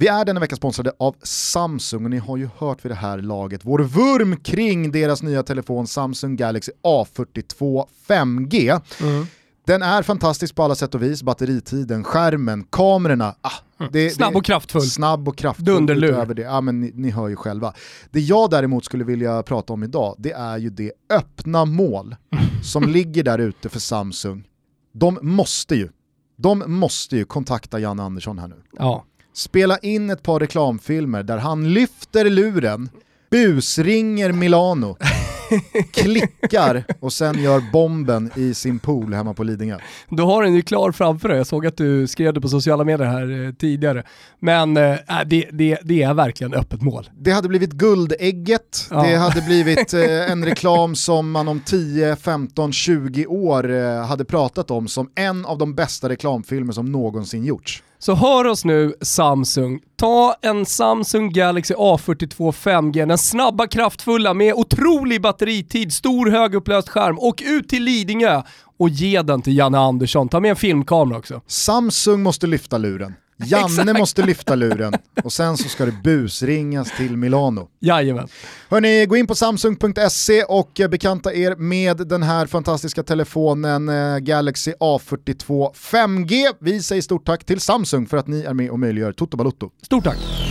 Vi är denna vecka sponsrade av Samsung och ni har ju hört vid det här laget vår vurm kring deras nya telefon Samsung Galaxy A42 5G. Mm. Den är fantastisk på alla sätt och vis, batteritiden, skärmen, kamerorna. Ah, mm. det, snabb och kraftfull. Snabb och kraftfull. Dunderlur. Utöver det. Ja, men ni, ni, hör ju själva. Det jag däremot skulle vilja prata om idag, det är ju det öppna mål som ligger där ute för Samsung. De måste ju, de måste ju kontakta Jan Andersson här nu. Ja. Spela in ett par reklamfilmer där han lyfter luren, busringer Milano klickar och sen gör bomben i sin pool hemma på Lidingö. Du har den ju klar framför dig, jag såg att du skrev det på sociala medier här eh, tidigare. Men eh, äh, det, det, det, är verkligen öppet mål. Det hade blivit guldägget, ja. det hade blivit eh, en reklam som man om 10, 15, 20 år eh, hade pratat om som en av de bästa reklamfilmer som någonsin gjorts. Så hör oss nu Samsung, ta en Samsung Galaxy A42 5G, den snabba kraftfulla med otrolig batteritid, stor högupplöst skärm och ut till Lidingö och ge den till Janne Andersson. Ta med en filmkamera också. Samsung måste lyfta luren. Janne måste lyfta luren och sen så ska det busringas till Milano. Jajamän. Hörni, gå in på samsung.se och bekanta er med den här fantastiska telefonen eh, Galaxy A42 5G. Vi säger stort tack till Samsung för att ni är med och möjliggör Toto Balotto. Stort tack!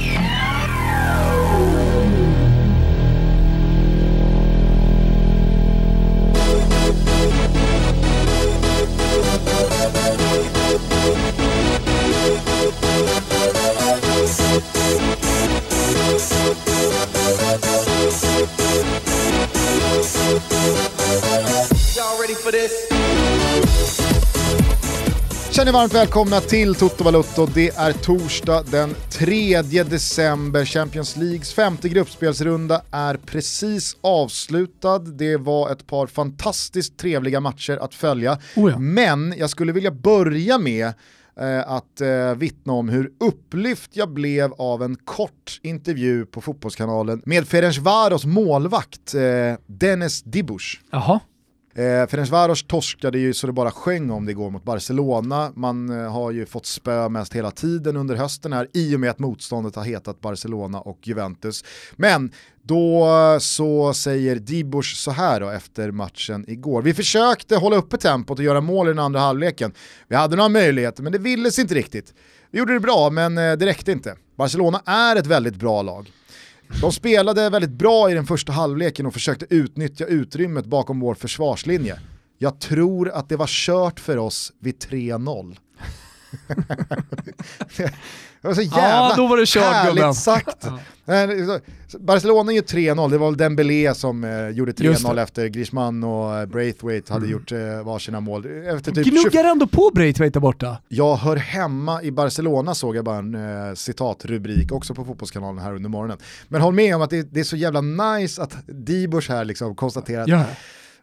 Känner varmt välkomna till Toto Balutto. Det är torsdag den 3 december. Champions Leagues femte gruppspelsrunda är precis avslutad. Det var ett par fantastiskt trevliga matcher att följa. Oh ja. Men jag skulle vilja börja med eh, att eh, vittna om hur upplyft jag blev av en kort intervju på Fotbollskanalen med Ferencvaros målvakt eh, Dennis Dibush. Jaha. Eh, Ferencvaros torskade ju så det bara sjöng om det igår mot Barcelona. Man eh, har ju fått spö mest hela tiden under hösten här i och med att motståndet har hetat Barcelona och Juventus. Men då eh, så säger Dibush så här då efter matchen igår. Vi försökte hålla uppe tempot och göra mål i den andra halvleken. Vi hade några möjligheter men det ville sig inte riktigt. Vi gjorde det bra men eh, det räckte inte. Barcelona är ett väldigt bra lag. De spelade väldigt bra i den första halvleken och försökte utnyttja utrymmet bakom vår försvarslinje. Jag tror att det var kört för oss vid 3-0 det var så jävla ja, då var det kört, härligt gubben. sagt. Ja. Barcelona gör 3-0, det var väl Dembélé som eh, gjorde 3-0 efter Griezmann och eh, Braithwaite hade mm. gjort eh, varsina mål. Efter typ Gnuggar 20... ändå på Braithwaite där borta. Jag hör hemma i Barcelona såg jag bara en eh, citatrubrik också på Fotbollskanalen här under morgonen. Men håll med om att det, det är så jävla nice att Dibors här liksom konstaterar att ja.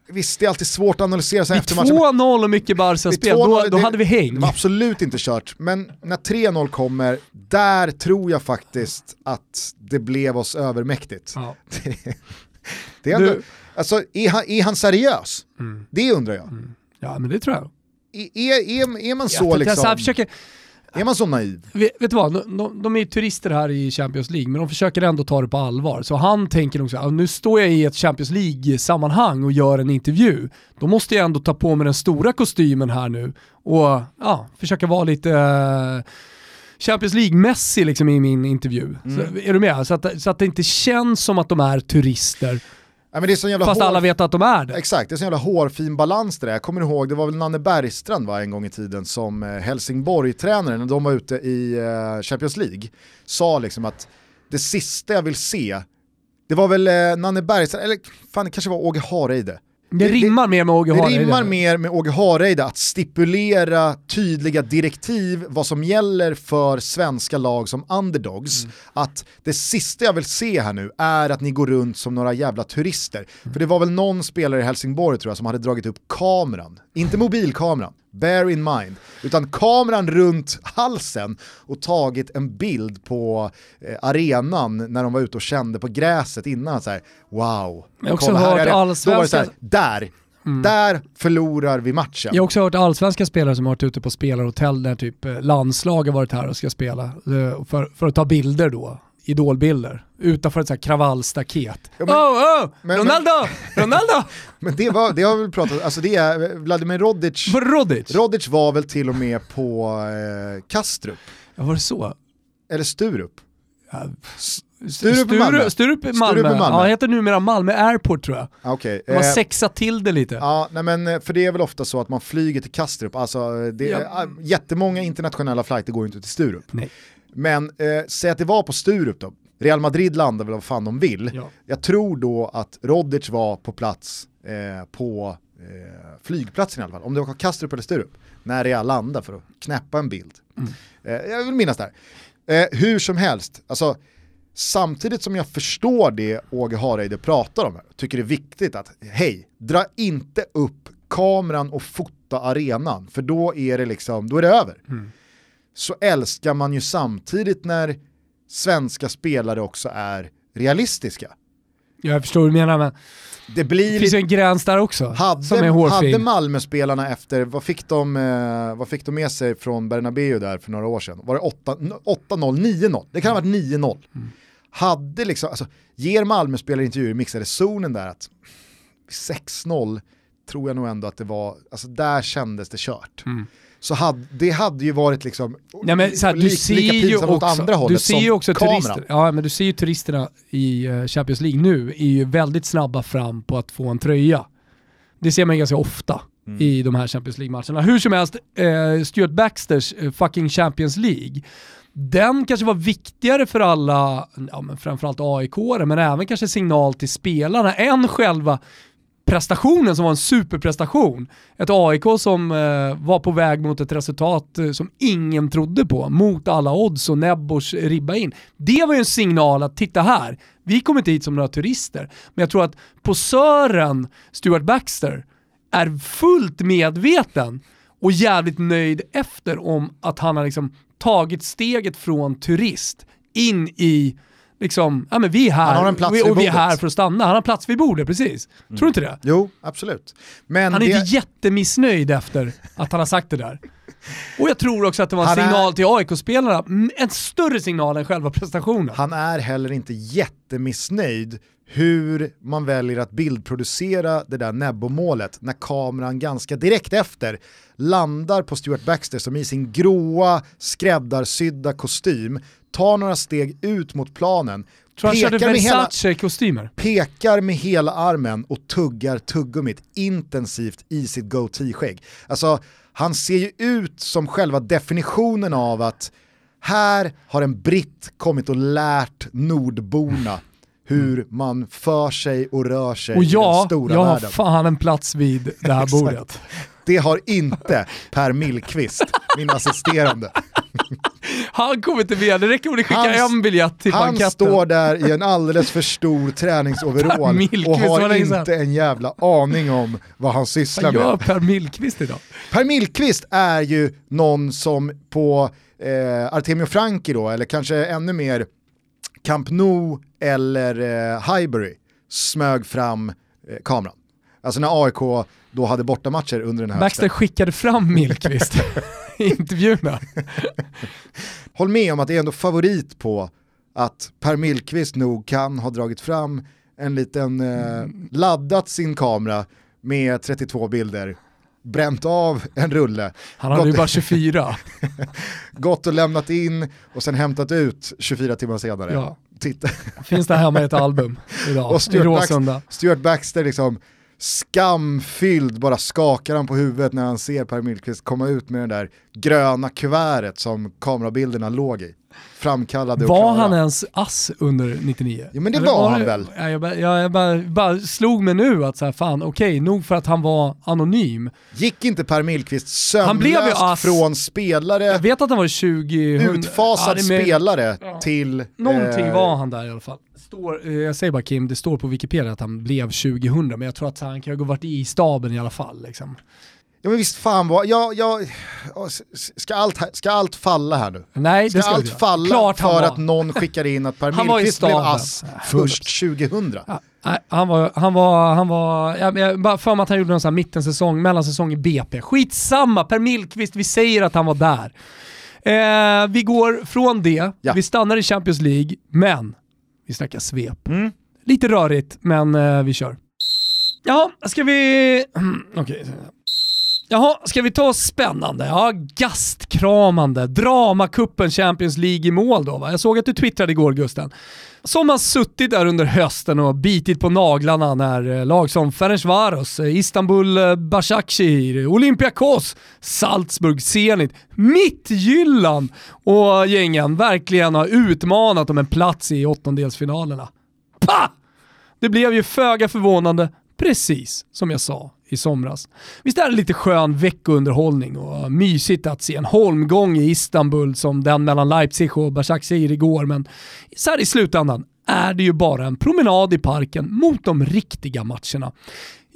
Visst, det är alltid svårt att analysera sig efter matchen. 2-0 och mycket Barca-spel, då, då hade vi häng. Det var absolut inte kört, men när 3-0 kommer, där tror jag faktiskt att det blev oss övermäktigt. Ja. Det, det är, ändå, du... alltså, är, han, är han seriös? Mm. Det undrar jag. Mm. Ja, men det tror jag. Är, är, är man så ja, liksom... Är man så naiv? Vet, vet du vad, de, de, de är ju turister här i Champions League, men de försöker ändå ta det på allvar. Så han tänker nog så nu står jag i ett Champions League-sammanhang och gör en intervju. Då måste jag ändå ta på mig den stora kostymen här nu och ja, försöka vara lite uh, Champions League-mässig liksom i min intervju. Mm. Så, är du med? Så att, så att det inte känns som att de är turister Ja, men det är så jävla Fast hår... alla vet att de är det. Exakt, det är så jävla hårfin balans det där. Jag kommer ihåg, det var väl Nanne Bergstrand va, en gång i tiden som eh, Helsingborg-tränare, när de var ute i uh, Champions League, sa liksom att det sista jag vill se, det var väl uh, Nanne Bergstrand, eller fan det kanske var Åge Hareide, det rimmar mer med Åge Hareide. Det rimmar mer med Åge Hareide att stipulera tydliga direktiv vad som gäller för svenska lag som underdogs. Mm. Att det sista jag vill se här nu är att ni går runt som några jävla turister. Mm. För det var väl någon spelare i Helsingborg tror jag som hade dragit upp kameran, inte mobilkameran, bear in mind, utan kameran runt halsen och tagit en bild på eh, arenan när de var ute och kände på gräset innan. Så här, wow, jag har också hört allsvenska... Då var det så här, där, Mm. Där förlorar vi matchen. Jag har också hört allsvenska spelare som har varit ute på spelarhotell när typ eh, landslag har varit här och ska spela, eh, för, för att ta bilder då idolbilder utanför ett så här kravallstaket. Ja, men, oh, oh! Men, Ronaldo! Men, Ronaldo! men det, var, det har vi väl pratat alltså det är Vladimir Rodic. Rodic? Rodic var väl till och med på eh, Kastrup. Ja, var det så? Eller Sturup. Ja, Sturup, i Malmö. Sturup i Malmö. Sturup i Malmö. Ja, heter numera Malmö Airport tror jag. Okay. De har eh, sexat till det lite. Ja, nej men eh, för det är väl ofta så att man flyger till Kastrup, alltså det, ja. Ah, jättemånga internationella flighter går inte till Sturup. Nej. Men eh, säg att det var på Sturup då, Real Madrid landar väl vad fan de vill. Ja. Jag tror då att Rodic var på plats eh, på eh, flygplatsen i alla fall, om det var Kastrup eller Sturup, när Real landar för att knäppa en bild. Mm. Eh, jag vill minnas det här. Eh, hur som helst, alltså samtidigt som jag förstår det Åge Hareide pratar om, tycker det är viktigt att, hej, dra inte upp kameran och fota arenan, för då är det liksom, då är det över. Mm. Så älskar man ju samtidigt när svenska spelare också är realistiska. Jag förstår vad du menar men det, blir det finns ju en gräns där också hade, som är hårfin. Hade Malmö-spelarna efter, vad fick, de, eh, vad fick de med sig från Bernabéu där för några år sedan? Var det 8-0, 9-0? Det kan ha varit 9-0. Mm. Hade liksom, alltså, ger Malmö-spelare intervjuer i mixade zonen där att 6-0 tror jag nog ändå att det var, alltså där kändes det kört. Mm så hade, det hade ju varit liksom ja, men, så här, du ser åt andra hållet Du ser ju också turister, ja men du ser ju turisterna i uh, Champions League nu är ju väldigt snabba fram på att få en tröja. Det ser man ganska ofta mm. i de här Champions League-matcherna. Hur som helst, uh, Stuart Baxters uh, fucking Champions League, den kanske var viktigare för alla, ja, men framförallt aik men även kanske signal till spelarna än själva prestationen som alltså var en superprestation. Ett AIK som eh, var på väg mot ett resultat eh, som ingen trodde på, mot alla odds och Nebbors ribba in. Det var ju en signal att titta här, vi kommer inte hit som några turister. Men jag tror att posören Stuart Baxter är fullt medveten och jävligt nöjd efter om att han har liksom tagit steget från turist in i liksom, ja men vi är här, han har en plats vi, och vi är här för att stanna. Han har plats vid bordet, precis. Mm. Tror du inte det? Jo, absolut. Men han är det... inte jättemissnöjd efter att han har sagt det där. Och jag tror också att det var en han signal är... till AIK-spelarna, en större signal än själva prestationen. Han är heller inte jättemissnöjd hur man väljer att bildproducera det där Nebbo-målet när kameran ganska direkt efter landar på Stuart Baxter som i sin gråa skräddarsydda kostym tar några steg ut mot planen, Tror han körde Versace-kostymer? Pekar med hela armen och tuggar tuggummit intensivt i sitt goatee-skägg. Alltså, han ser ju ut som själva definitionen av att här har en britt kommit och lärt nordborna hur man för sig och rör sig och ja, i den stora jag världen. har fan en plats vid det här bordet. Det har inte Per Millqvist, min assisterande. Han kommer inte med, det räcker om ni skickar en biljett till Han banketten. står där i en alldeles för stor träningsoverall och har inte en jävla aning om vad han sysslar med. Vad gör Per Millqvist idag? Per Millqvist är ju någon som på eh, Artemio Franki då, eller kanske ännu mer Camp Nou eller eh, Highbury smög fram eh, kameran. Alltså när AIK då hade bortamatcher under den här Baxter skickade fram Millqvist intervjuerna. Håll med om att det är ändå favorit på att Per Millqvist nog kan ha dragit fram en liten, eh, laddat sin kamera med 32 bilder, bränt av en rulle. Han hade gått, ju bara 24. gått och lämnat in och sen hämtat ut 24 timmar senare. Ja. Titta. Finns det hemma i ett album idag och Stuart i Råsunda. Bax, Stuart Baxter liksom skamfylld bara skakar han på huvudet när han ser Per Millqvist komma ut med det där gröna kuvertet som kamerabilderna låg i. Framkallade Var han ens ass under 99? Ja men det Eller var, han det, väl? Jag, jag, jag, jag bara, bara, slog mig nu att så här, fan okej, okay, nog för att han var anonym. Gick inte Per Millqvist sömnlöst från spelare, jag vet att han var 20... Utfasad ja, spelare ja. till... Någonting eh, var han där i alla fall står, eh, jag säger bara Kim, det står på Wikipedia att han blev 2000, men jag tror att han kan ha varit i staben i alla fall. Liksom. Ja men visst fan vad, jag, jag, ska, allt, ska allt falla här nu? Nej, ska, det ska allt falla Klart för att någon skickar in att Per Millqvist blev ass först 2000? Ja, han var, han var, han var, jag, bara för mig att han gjorde någon sån här mittensäsong, mellansäsong i BP. Skitsamma, Per Millqvist, vi säger att han var där. Eh, vi går från det, Ja. vi stannar i Champions League, men vi snackar svep. Mm. Lite rörigt, men eh, vi kör. Jaha, ska vi... Okej. Jaha, ska vi ta spännande? Ja, gastkramande. Dramakuppen Champions League i mål då va? Jag såg att du twittrade igår Gusten. Som har suttit där under hösten och bitit på naglarna när eh, lag som Ferencvaros, eh, Istanbul eh, Başakşehir, Olympiakos, Salzburg, Zenit, Mittgyllan och gängen verkligen har utmanat om en plats i åttondelsfinalerna. Pa! Det blev ju föga förvånande, precis som jag sa i somras. Visst är det lite skön veckounderhållning och mysigt att se en holmgång i Istanbul som den mellan Leipzig och Başakşehir igår, men så här i slutändan är det ju bara en promenad i parken mot de riktiga matcherna.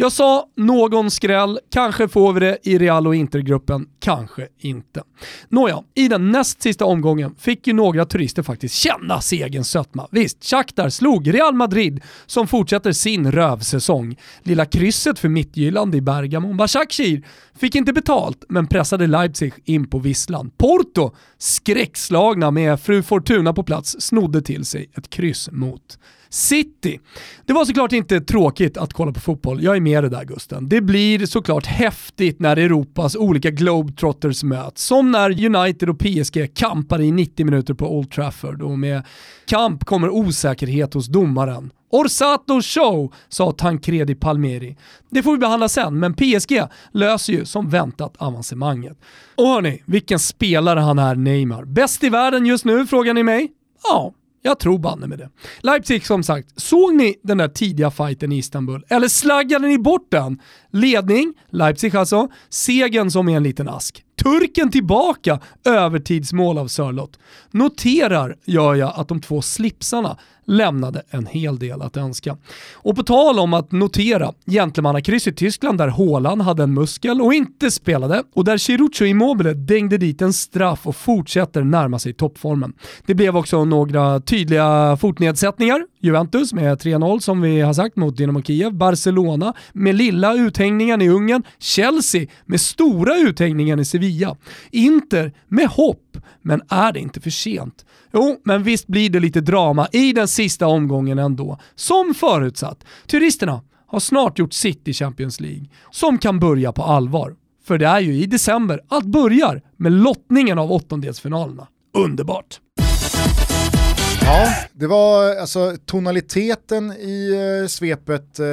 Jag sa någon skräll, kanske får vi det i Real och Intergruppen, kanske inte. Nåja, i den näst sista omgången fick ju några turister faktiskt känna segerns sötma. Visst, Shakhtar slog Real Madrid som fortsätter sin rövsäsong. Lilla krysset för mittgyllande i Bergamo. Başakşehir fick inte betalt men pressade Leipzig in på visslan. Porto, skräckslagna med fru Fortuna på plats, snodde till sig ett kryss mot City. Det var såklart inte tråkigt att kolla på fotboll, jag är med dig där Gusten. Det blir såklart häftigt när Europas olika globetrotters möts, som när United och PSG kampar i 90 minuter på Old Trafford och med kamp kommer osäkerhet hos domaren. Orsato show, sa Tancredi Palmeri. Det får vi behandla sen, men PSG löser ju som väntat avancemanget. Och hörni, vilken spelare han är Neymar. Bäst i världen just nu, frågar ni mig? Ja, jag tror banne med det. Leipzig som sagt, såg ni den där tidiga fighten i Istanbul? Eller slaggade ni bort den? Ledning, Leipzig alltså, segern som är en liten ask. Turken tillbaka, övertidsmål av Sörlott. Noterar gör jag att de två slipsarna lämnade en hel del att önska. Och på tal om att notera, gentlemannakryss i Tyskland där Haaland hade en muskel och inte spelade och där Chirucho Immobile dängde dit en straff och fortsätter närma sig toppformen. Det blev också några tydliga fotnedsättningar. Juventus med 3-0 som vi har sagt mot Dynamo Kiev, Barcelona med lilla uthängningen i Ungern, Chelsea med stora uthängningen i Sevilla, Inter med hopp, men är det inte för sent? Jo, men visst blir det lite drama i den sista omgången ändå. Som förutsatt, turisterna har snart gjort sitt i Champions League, som kan börja på allvar. För det är ju i december allt börjar med lottningen av åttondelsfinalerna. Underbart! Ja, det var alltså tonaliteten i uh, svepet, eh,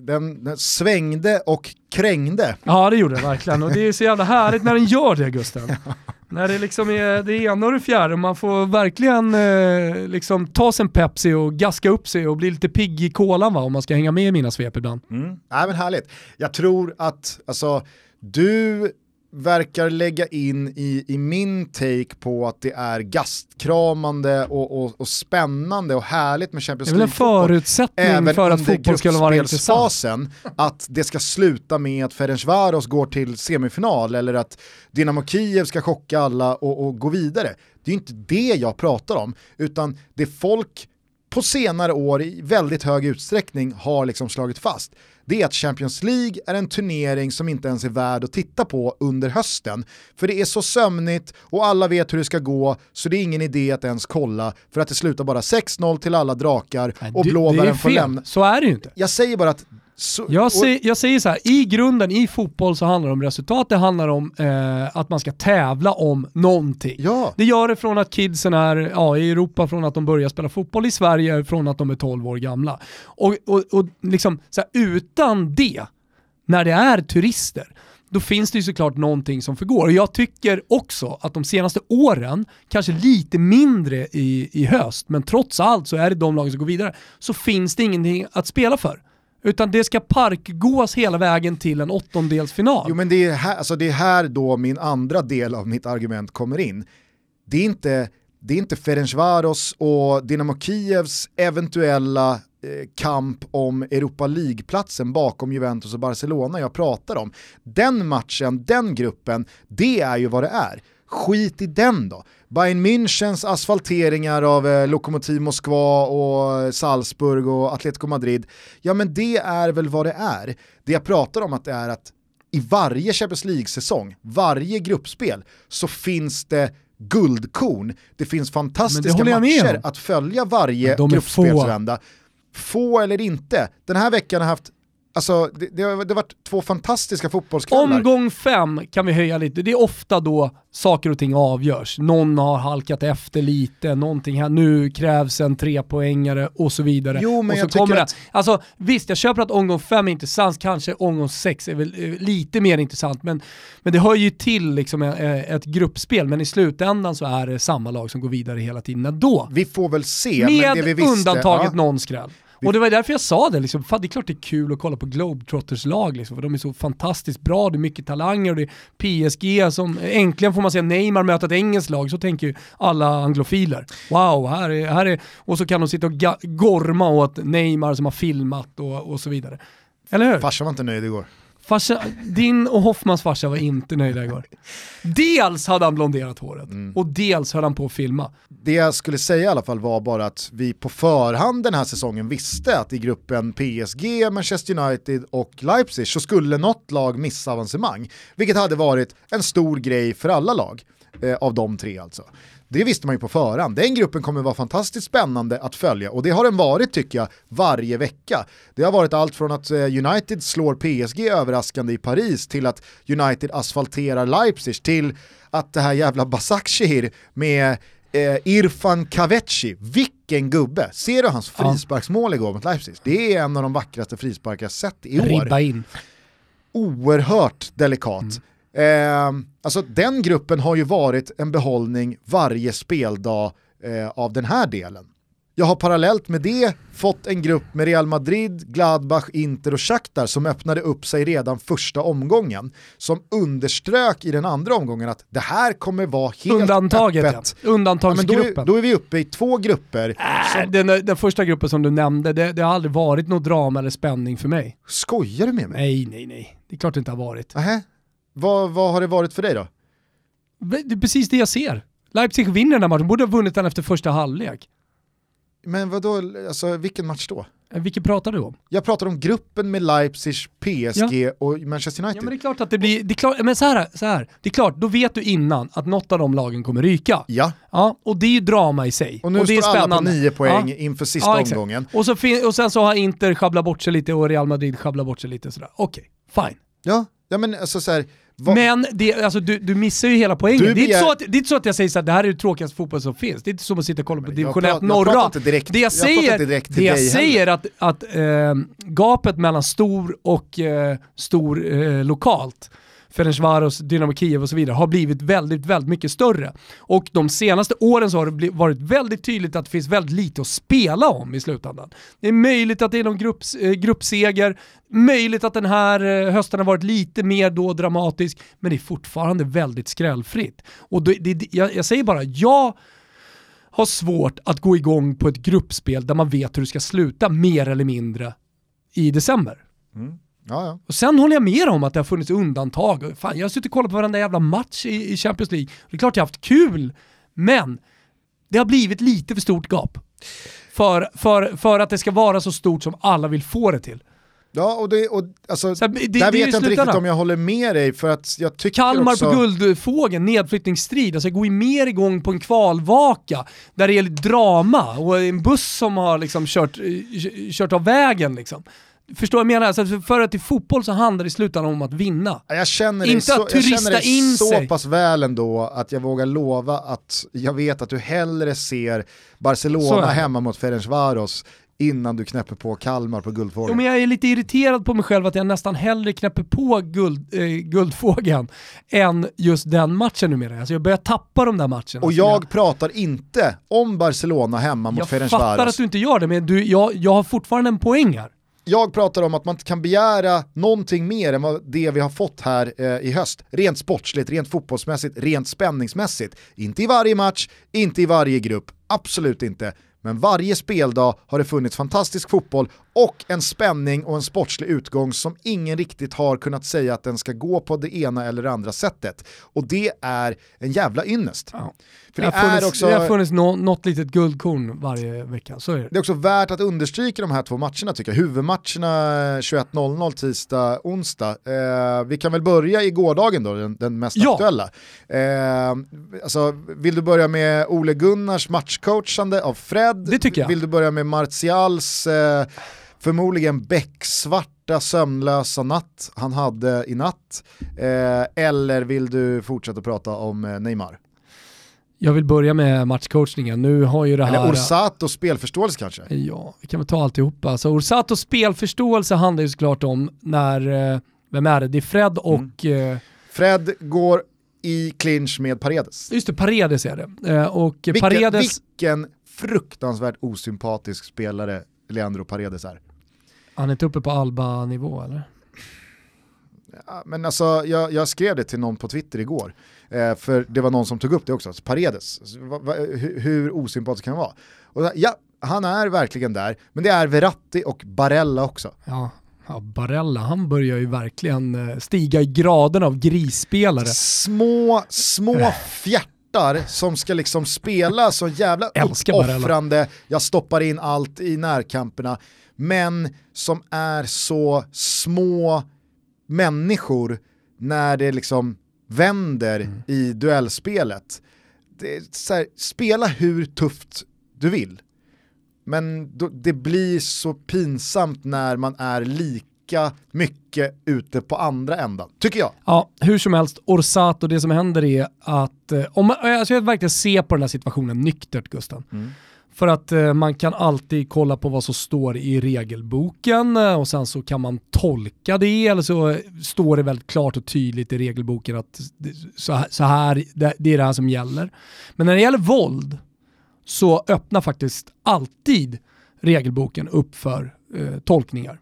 den, den svängde och krängde. Ja det gjorde det verkligen och det är så jävla härligt när den gör det Gusten. När det liksom är det ena och det fjärde man får verkligen eh, liksom ta sig en Pepsi och gaska upp sig och bli lite pigg i kolan va, om man ska hänga med i mina svep ibland. Mm. Nej, men härligt. Jag tror att alltså, du verkar lägga in i, i min take på att det är gastkramande och, och, och spännande och härligt med Champions Det är väl en förutsättning för att fotboll skulle vara intressant. att det ska sluta med att Ferencvaros går till semifinal eller att Dynamo Kiev ska chocka alla och, och gå vidare. Det är inte det jag pratar om, utan det folk på senare år i väldigt hög utsträckning har liksom slagit fast det är att Champions League är en turnering som inte ens är värd att titta på under hösten. För det är så sömnigt och alla vet hur det ska gå så det är ingen idé att ens kolla för att det slutar bara 6-0 till alla drakar och blåbären får lämna. Så är det ju inte. Jag säger bara att så, Jag, säger, jag säger så här, i grunden i fotboll så handlar det om resultat, det handlar om eh, att man ska tävla om någonting. Ja, Det gör det från att kidsen är ja, i Europa, från att de börjar spela fotboll i Sverige, från att de är 12 år gamla. Och, och, och liksom, så här, utan det, när det är turister, då finns det ju såklart någonting som förgår. Och jag tycker också att de senaste åren, kanske lite mindre i, i höst, men trots allt så är det de lagen som går vidare, så finns det ingenting att spela för. Utan det ska parkgås hela vägen till en åttondelsfinal. Jo men det är, här, alltså det är här då min andra del av mitt argument kommer in. Det är inte, det är inte Ferencvaros och Dynamo Kievs eventuella eh, kamp om Europa League-platsen bakom Juventus och Barcelona jag pratar om. Den matchen, den gruppen, det är ju vad det är. Skit i den då. Bayern Münchens asfalteringar av eh, Lokomotiv Moskva och Salzburg och Atletico Madrid, ja men det är väl vad det är. Det jag pratar om att det är att i varje Champions League-säsong, varje gruppspel, så finns det guldkorn. Det finns fantastiska det matcher att följa varje gruppspelsvända. Få. få eller inte. Den här veckan har haft Alltså det, det, har, det har varit två fantastiska fotbollskvällar. Omgång fem kan vi höja lite. Det är ofta då saker och ting avgörs. Någon har halkat efter lite, någonting här, nu krävs en trepoängare och så vidare. Jo, men och så jag kommer att... Alltså visst, jag köper att omgång fem är intressant, kanske omgång sex är väl eh, lite mer intressant, men, men det hör ju till liksom eh, ett gruppspel, men i slutändan så är det samma lag som går vidare hela tiden ändå. Vi får väl se, Med men det vi visste, undantaget ja. någon skräll. Och det var därför jag sa det, liksom, fan, det är klart det är kul att kolla på Globetrotters lag, liksom, för de är så fantastiskt bra, det är mycket talanger och det är PSG som, äntligen får man se Neymar möta ett engelskt lag, så tänker ju alla anglofiler. Wow, här är, här är, och så kan de sitta och gorma åt Neymar som har filmat och, och så vidare. Eller hur? Farsan var inte nöjd igår. Farsa, din och Hoffmans farsa var inte nöjda igår. Dels hade han blonderat håret mm. och dels höll han på att filma. Det jag skulle säga i alla fall var bara att vi på förhand den här säsongen visste att i gruppen PSG, Manchester United och Leipzig så skulle något lag missa avancemang. Vilket hade varit en stor grej för alla lag, eh, av de tre alltså. Det visste man ju på förhand. Den gruppen kommer vara fantastiskt spännande att följa och det har den varit tycker jag varje vecka. Det har varit allt från att eh, United slår PSG överraskande i Paris till att United asfalterar Leipzig till att det här jävla Basakshehir med eh, Irfan Kaveci, vilken gubbe! Ser du hans frisparksmål igår mot Leipzig? Det är en av de vackraste frisparkar jag sett i år. Ribba in. Oerhört delikat. Mm. Eh, alltså den gruppen har ju varit en behållning varje speldag eh, av den här delen. Jag har parallellt med det fått en grupp med Real Madrid, Gladbach, Inter och Shakhtar som öppnade upp sig redan första omgången. Som underströk i den andra omgången att det här kommer vara helt Undantaget, öppet. Ja. Undantagsgruppen. Ja, då, är, då, är, vi uppe i två grupper. Äh, som... den, den, första gruppen som du nämnde, det, det, har aldrig varit något drama eller spänning för mig. Skojar du med mig? Nej, nej, nej. Det är klart det inte har varit. Aha. Vad, vad har det varit för dig då? Det är precis det jag ser. Leipzig vinner den här matchen, borde ha vunnit den efter första halvlek. Men vadå, alltså vilken match då? Eh, vilken pratar du om? Jag pratar om gruppen med Leipzig, PSG ja. och Manchester United. Ja men det är klart att det blir, det är klart, men så här, så här, det är klart, då vet du innan att något av de lagen kommer ryka. Ja. Ja, och det är ju drama i sig. Och nu och det står är alla på nio poäng ja. inför sista ja, omgången. Och, så och sen så har Inter sjabblat bort sig lite och Real Madrid sjabblat bort sig lite sådär. Okej, okay, fine. Ja, ja men alltså så här, vad? Men det, alltså, du, du missar ju hela poängen. Begär... Det, är inte så att, det är så att jag säger att det här är det tråkigaste fotboll som finns. Det är inte som att sitta och kolla på division 1 norra. Direkt, det jag säger, jag det jag säger att, att äh, gapet mellan stor och äh, stor äh, lokalt Ferencvaros, Dynamo Kiev och så vidare har blivit väldigt, väldigt mycket större. Och de senaste åren så har det varit väldigt tydligt att det finns väldigt lite att spela om i slutändan. Det är möjligt att det är någon grupps, eh, gruppseger, möjligt att den här eh, hösten har varit lite mer då dramatisk, men det är fortfarande väldigt skrällfritt. Och det, det, jag, jag säger bara, jag har svårt att gå igång på ett gruppspel där man vet hur det ska sluta mer eller mindre i december. Mm. Ja, ja. Och sen håller jag med om att det har funnits undantag. Fan, jag har suttit och kollat på varenda jävla match i, i Champions League. Det är klart jag har haft kul, men det har blivit lite för stort gap. För, för, för att det ska vara så stort som alla vill få det till. Ja, och, det, och alltså, så, det, där det vet jag inte riktigt om jag håller med dig för att jag tycker Kalmar också... på Guldfågeln, nedflyttningsstrid, alltså går ju mer igång på en kvalvaka där det är drama och en buss som har liksom kört, kört av vägen liksom. Förstår vad jag menar? Alltså för att i fotboll så handlar det i slutändan om att vinna. Jag känner Inte så, att turista jag känner in så sig. pass väl ändå att jag vågar lova att jag vet att du hellre ser Barcelona hemma mot Ferencvaros innan du knäpper på Kalmar på Guldfågeln. Jo, men jag är lite irriterad på mig själv att jag nästan hellre knäpper på guld, eh, Guldfågeln än just den matchen numera. Alltså jag börjar tappa de där matcherna. Och jag, jag, pratar inte om Barcelona hemma mot Ferencvaros. Jag fattar att du inte gör det, men du, jag, jag har fortfarande en poäng här jag pratar om att man inte kan begära någonting mer än vad det vi har fått här eh, i höst. Rent sportsligt, rent fotbollsmässigt, rent spänningsmässigt. Inte i varje match, inte i varje grupp, absolut inte. Men varje speldag har det funnits fantastisk fotboll och en spänning och en sportslig utgång som ingen riktigt har kunnat säga att den ska gå på det ena eller andra sättet. Och det är en jävla ynnest. Ja. För det, det, har funnits, också... det har funnits nå- något litet guldkorn varje vecka, så är det. Det är också värt att understryka de här två matcherna tycker jag. Huvudmatcherna 21.00 tisdag, onsdag. Eh, vi kan väl börja i gårdagen då, den, den mest Ja. aktuella. Eh, alltså, vill du börja med Ole Gunnars matchcoachande av Fred? Det tycker jag. Vill du börja med Martials eh, förmodligen becksvarta sömnlösa natt han hade i natt? Eh, eller vill du fortsätta prata om eh, Neymar? Jag vill börja med matchcoachningen. Nu har ju det här... Eller Orsatos spelförståelse kanske? Ja, vi kan väl ta alltihopa. Alltså Orsatos spelförståelse handlar ju såklart om när, eh, vem är det? Det är Fred och, eh, Fred går i clinch med Paredes. just det, Paredes är det. Eh, och Vilken, Paredes, vilken fruktansvärt osympatisk spelare Leandro Paredes är. Han är inte uppe på Alba-nivå eller? Ja, Men alltså, jag, jag skrev det till någon på Twitter igår, eh, för det var någon som tog upp det också, alltså Paredes, alltså, va, va, hur, hur osympatisk kan han vara? Och, ja, han är verkligen där, men det är Verratti och Barella också. Ja, ja, Barella, han börjar ju verkligen eh, stiga i graden av grisspelare. Små, små fjärtar som ska liksom spela så jävla uppoffrande, jag stoppar in allt i närkamperna, men som är så små människor när det liksom vänder Mm. i duellspelet. Här, spela hur tufft du vill, men då, det blir så pinsamt när man är lika mycket ute på andra ändan, tycker jag. Ja, hur som helst, Orsato, det som händer är att, eh, om man, alltså jag verkligen se på den här situationen nyktert Gusten. För att eh, man kan alltid kolla på vad som står i regelboken eh, och sen så kan man tolka det eller så eh, står det väldigt klart och tydligt i regelboken att så här, så här det, det är det här som gäller. Men när det gäller våld så öppnar faktiskt alltid regelboken upp för eh, tolkningar.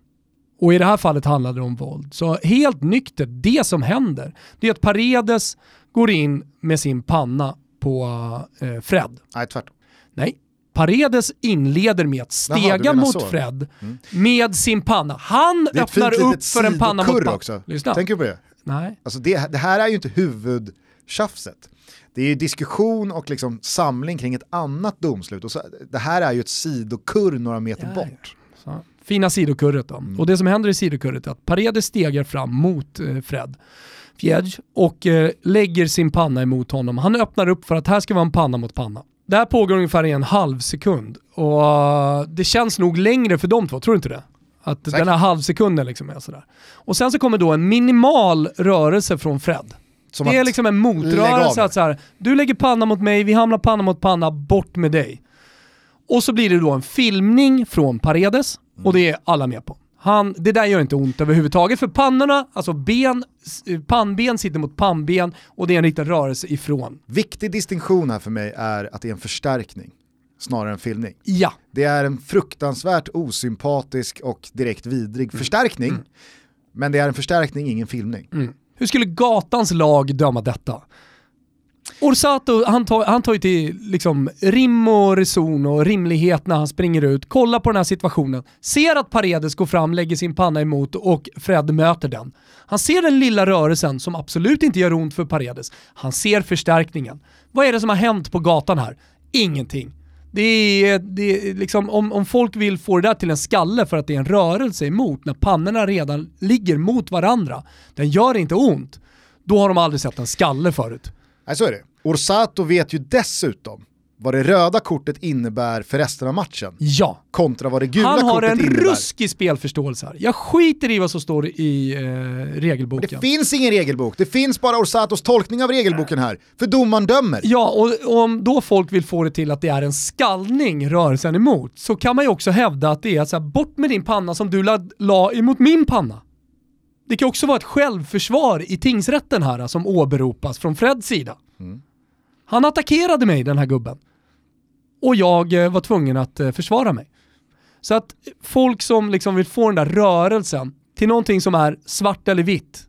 Och i det här fallet handlade det om våld. Så helt nyktert, det som händer, det är att Paredes går in med sin panna på eh, Fred. Nej, tvärtom. Nej. Paredes inleder med att Jaha, stega menar mot så. Fred med sin panna. Han öppnar upp för en panna mot panna. också. Lyssna. Tänker du på det? Nej. Alltså det, det här är ju inte huvudtjafset. Det är ju diskussion och liksom samling kring ett annat domslut. Och så, det här är ju ett sidokurr några meter Ja, ja. bort. Så, fina sidokurret då. Mm. Och det som händer i sidokurret är att Paredes stegar fram mot eh, Fred Fjädj och eh, lägger sin panna emot honom. Han öppnar upp för att här ska vara en panna mot panna. Det här pågår ungefär i en halv sekund och eh, det känns nog längre för de två, tror du inte det? Att Säkert. den här halvsekunden liksom är sådär. Och sen så kommer då en minimal rörelse från Fred. Som det är liksom en motrörelse att så här, du lägger panna mot mig, vi hamnar panna mot panna, bort med dig. Och så blir det då en filmning från Paredes och det är alla med på. Han, det där gör inte ont överhuvudtaget för pannorna, alltså ben, pannben sitter mot pannben och det är en riktig rörelse ifrån. Viktig distinktion här för mig är att det är en förstärkning snarare än filmning. Ja, Det är en fruktansvärt osympatisk och direkt vidrig förstärkning. Men det är en förstärkning, ingen filmning. hur skulle gatans lag döma detta? Orsato, han tar, han tar ju till liksom rim och reson och rimlighet när han springer ut, kollar på den här situationen, ser att Paredes går fram, lägger sin panna emot och Fred möter den. Han ser den lilla rörelsen som absolut inte gör ont för Paredes. Han ser förstärkningen. Vad är det som har hänt på gatan här? Ingenting. Det är, det är liksom, om, om folk vill få det där till en skalle för att det är en rörelse emot, när pannorna redan ligger mot varandra, den gör inte ont, då har de aldrig sett en skalle förut. Nej, så är det. Orsato vet ju dessutom vad det röda kortet innebär för resten av matchen Ja. kontra vad det gula Han har kortet en innebär. ruskig spelförståelse här. Jag skiter i vad som står i eh, Det regelboken. finns ingen regelbok, det finns bara Orsatos tolkning av regelboken här. För domaren dömer. Ja, och och om då folk vill få det till att det är en skallning rörelsen emot, så kan man ju också hävda att det är så här, bort med din panna som du la, la emot min panna. Det kan också vara ett självförsvar i tingsrätten här som åberopas från Freds sida. Han attackerade mig den här gubben. Och jag eh, var tvungen att eh, försvara mig. Så att folk som liksom vill få den där rörelsen till någonting som är svart eller vitt,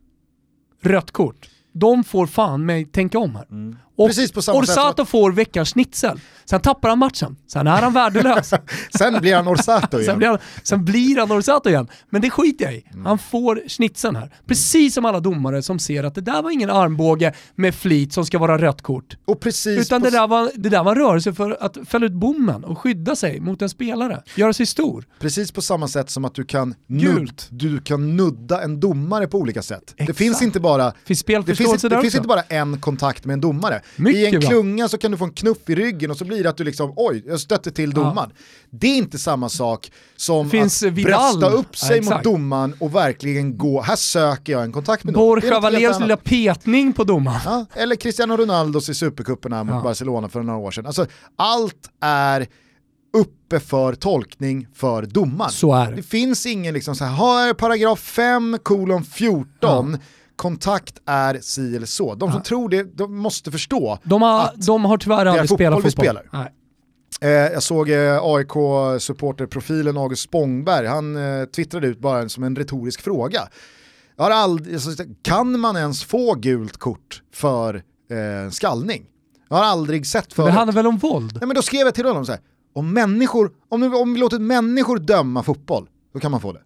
rött kort, de får fan mig tänka om här. Mm. Och Precis på samma sätt Orsato får veckans schnitzel. Sen tappar han matchen. Sen är han värdelös. Sen blir han Orsato igen. sen, blir han, sen blir han Orsato igen. Men det skiter jag i. Mm. Han får schnitzeln här. Precis som alla domare som ser att det där var ingen armbåge med flit som ska vara rött kort. Och precis Utan det där, var, det där var en rörelse för att fälla ut bommen och skydda sig mot en spelare. Göra sig stor. Precis på samma sätt som att du kan, nudd, du kan nudda en domare på olika sätt. Det Exakt. finns inte bara Finns det finns, det finns inte bara en kontakt med en domare. Mycket I en bra. klunga så kan du få en knuff i ryggen och så blir det att du liksom, oj, jag stötte till domaren. Det är inte samma sak som Finns att Vidal. brösta upp sig Ja, mot domaren och verkligen gå, här söker jag en kontakt med domaren. Borja annat. lilla petning på domaren. Ja, eller Cristiano Ronaldos i supercuperna mot Ja. Barcelona för några år sedan. Alltså, allt är uppe för tolkning för domaren. Det. Det finns ingen liksom så här, här är paragraf 5 kolon 14, kontakt är si eller så. De som tror det, de måste förstå. De har, att de har tyvärr är aldrig spelat fotboll vi fotboll. spelar. Nej. Eh, jag såg eh, AIK-supporterprofilen August Spångberg, han eh, twittrade ut bara som en retorisk fråga. Jag har aldrig, alltså, kan man ens få gult kort för eh, skallning? Jag har aldrig sett Det förut. handlar väl om våld? Nej, men då skrev jag till honom så här, om människor, om, vi- om vi låter människor döma fotboll, då kan man få det.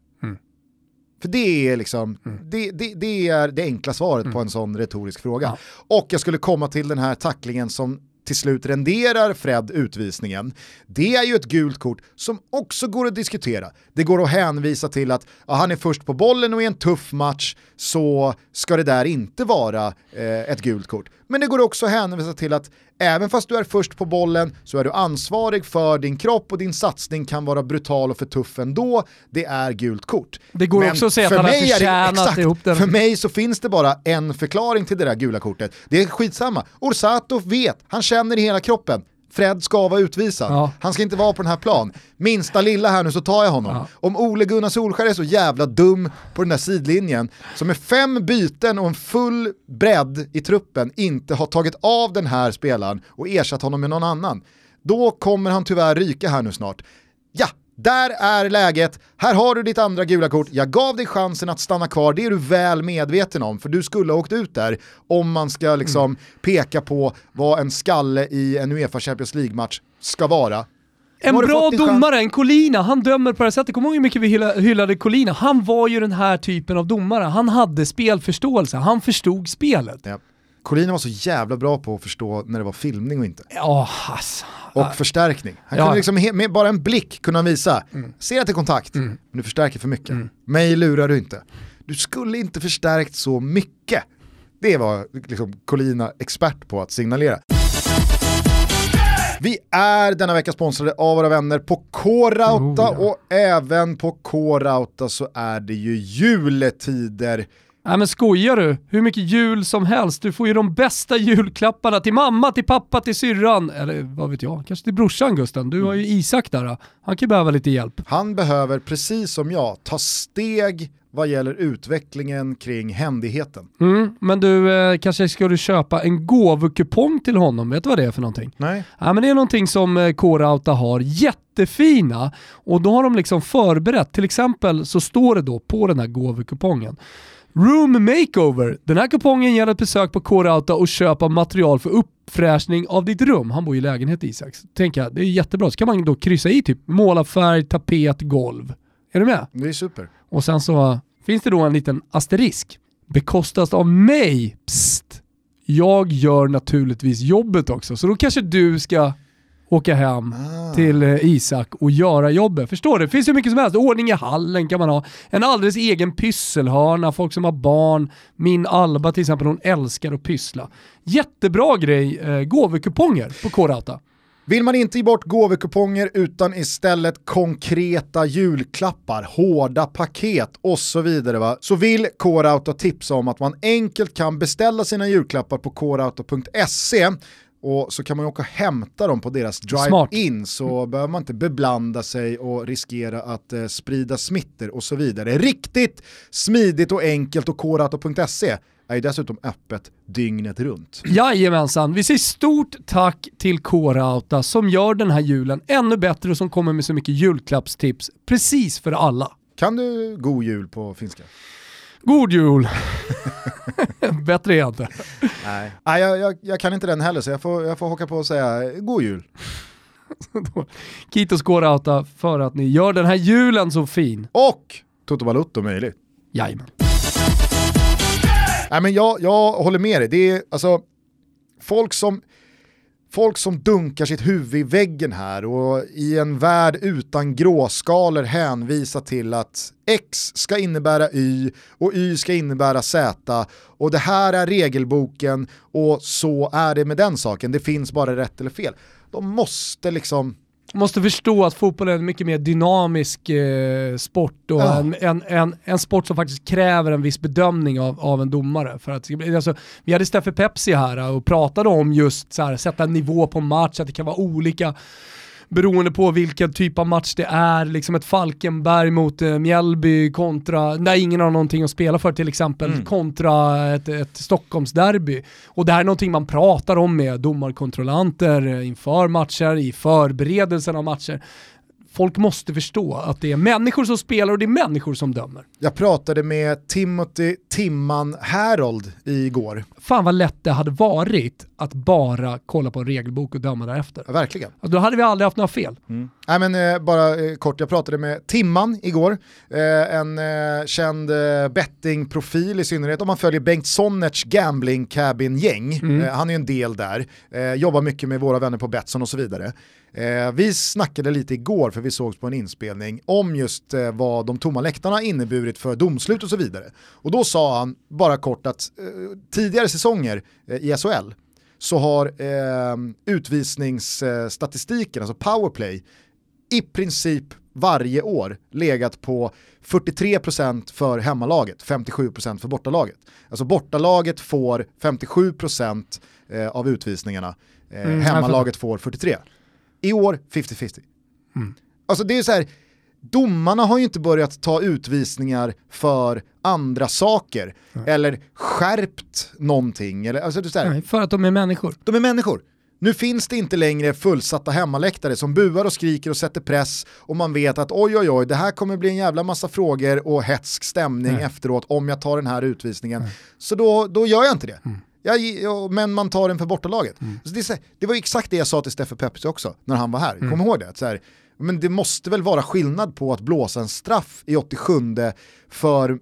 Mm. För det är liksom, det, det, det är det enkla svaret på en sån retorisk fråga. Mm. Ja. Och jag skulle komma till den här tacklingen som till slut renderar Fred utvisningen. Det är ju ett gult kort som också går att diskutera. Det går att hänvisa till att ja, han är först på bollen och i en tuff match så ska det där inte vara eh, ett gult kort. Men det går också att hänvisa till att även fast du är först på bollen så är du ansvarig för din kropp och din satsning kan vara brutal och för tuff ändå. Det är gult kort. Det går Men också att säga att han har är det- förtjänat exakt, ihop den. För mig så finns det bara en förklaring till det där gula kortet. Det är skitsamma. Orsato vet, han känner i hela kroppen. Fred ska vara utvisad. Ja. Han ska inte vara på den här plan. Minsta lilla här nu så tar jag honom. Ja. Om Ole Gunnar Solskär är så jävla dum på den där sidlinjen, som med fem byten och en full bredd i truppen inte har tagit av den här spelaren och ersatt honom med någon annan, då kommer han tyvärr ryka här nu snart. Ja, där är läget. Här har du ditt andra gula kort. Jag gav dig chansen att stanna kvar, det är du väl medveten om, för du skulle ha åkt ut där om man ska liksom peka på vad en skalle i en Uefa Champions League-match ska vara. En bra chans. domare, en Colina, han dömer på det här sättet. Kommer du ihåg hur mycket vi hylla- hyllade Colina? Han var ju den här typen av domare. Han hade spelförståelse, han förstod spelet. Ja. Collina var så jävla bra på att förstå när det var filmning och inte. Ja, alltså. Och förstärkning. Han Ja. kunde liksom med bara en blick kunna visa, ser att det är kontakt, men du förstärker för mycket. Mig lurar du inte. Du skulle inte förstärkt så mycket. Det var liksom Collina expert på att signalera. Vi är denna vecka sponsrade av våra vänner på K-Rauta Oh, ja. och även på K-Rauta så är det ju juletider. Nej men skojar du? Hur mycket jul som helst. Du får ju de bästa julklapparna till mamma, till pappa, till syrran. Eller vad vet jag, kanske till brorsan Gusten. Du har ju Isak där. Han kan ju behöva lite hjälp. Han behöver, precis som jag, ta steg vad gäller utvecklingen kring händigheten. Mm, men du, eh, kanske ska du köpa en gåvokupong till honom. Vet du vad det är för någonting? Nej. Ja, men det är någonting som eh, K-Rauta har, jättefina. Och då har de liksom förberett, till exempel så står det då på den här gåvokupongen Room Makeover. Den här kupongen gäller ett besök på K-Rauta och köp av material för uppfräschning av ditt rum. Han bor i lägenhet Isak. Så tänker jag, det är jättebra. Så kan man då kryssa i typ målarfärg, tapet, golv. Är du med? Det är super. Och sen så finns det då en liten asterisk. Bekostas av mig. Psst. Jag gör naturligtvis jobbet också, så då kanske du ska åka hem Ah. till eh, Isak och göra jobbet. Förstår du? Det finns hur mycket som helst. Ordning i hallen kan man ha. En alldeles egen pysselhörna, folk som har barn. Min Alba till exempel, hon älskar att pyssla. Jättebra grej, eh, gåvokuponger på K-Rauta. Vill man inte ge bort gåvokuponger utan istället konkreta julklappar, hårda paket och så vidare va? så vill K-Rauta tipsa om att man enkelt kan beställa sina julklappar på krauta.se och så kan man ju åka och hämta dem på deras drive-in så behöver man inte beblanda sig och riskera att eh, sprida smitter och så vidare. Riktigt smidigt och enkelt och krauta.se är ju dessutom öppet dygnet runt. Jajamensan, vi säger stort tack till K-Rauta som gör den här julen ännu bättre och som kommer med så mycket julklappstips precis för alla. Kan du god jul på finska? God jul! Bättre är jag inte. Nej, Nej jag, jag, jag, kan inte den heller så jag får, jag får hocka på och säga god jul. Kitos går för att ni gör den här julen så fin. Och Toto Balutto möjligt. Jajamän. Nej, men jag, jag håller med dig. Det är alltså folk som, folk som dunkar sitt huvud i väggen här och i en värld utan gråskalor hänvisar till att X ska innebära Y och Y ska innebära Z och det här är regelboken och så är det med den saken. Det finns bara rätt eller fel. De måste liksom måste förstå att fotboll är en mycket mer dynamisk eh, sport och ja. en, en, en, en, sport som faktiskt kräver en viss bedömning av, av en domare. För att, alltså, vi hade Steffe Pepsi här och pratade om just så här, sätta en nivå på match, att det kan vara olika beroende på vilken typ av match det är, liksom ett Falkenberg mot eh, Mjällby kontra, när ingen har någonting att spela för till exempel, mm. kontra ett, ett Stockholmsderby. Och det här är någonting man pratar om med domarkontrollanter eh, inför matcher, i förberedelsen av matcher folk måste förstå att det är människor som spelar och det är människor som dömer. Jag pratade med Timothy Timman Harold igår. Fan vad lätt det hade varit att bara kolla på en regelbok och döma därefter. Ja, verkligen. Då hade vi aldrig haft några fel. Mm. Nej men eh, bara eh, kort, jag pratade med Timman igår, eh, en eh, känd eh, bettingprofil i synnerhet om man följer Bengt Sonnerts gambling cabin-gäng. Mm. Eh, han är en del där, eh, jobbar mycket med våra vänner på Betsson och så vidare. Eh, vi snackade lite igår, för vi sågs på en inspelning, om just eh, vad de tomma läktarna inneburit för domslut och så vidare. Och då sa han bara kort att eh, tidigare säsonger eh, i SHL så har eh, utvisningsstatistiken, alltså powerplay, i princip varje år legat på 43% för hemmalaget, 57% för bortalaget. Alltså bortalaget får 57% eh, av utvisningarna, eh, mm, hemmalaget får 43%. I år 50-50. Mm. Alltså det är så här, domarna har ju inte börjat ta utvisningar för andra saker mm. eller skärpt någonting. Eller, alltså det är Nej, för att de är människor. De är människor. Nu finns det inte längre fullsatta hemmaläktare som buar och skriker och sätter press och man vet att oj oj oj det här kommer bli en jävla massa frågor och hetsk stämning mm. efteråt om jag tar den här utvisningen. Mm. Så då, då gör jag inte det. Mm. Ja, men man tar den för bortalaget. Mm. Så det, det, var exakt det jag sa till Steffe Pepsi också när han var här. Mm. Kom ihåg det. Så här, men det måste väl vara skillnad på att blåsa en straff i 87 för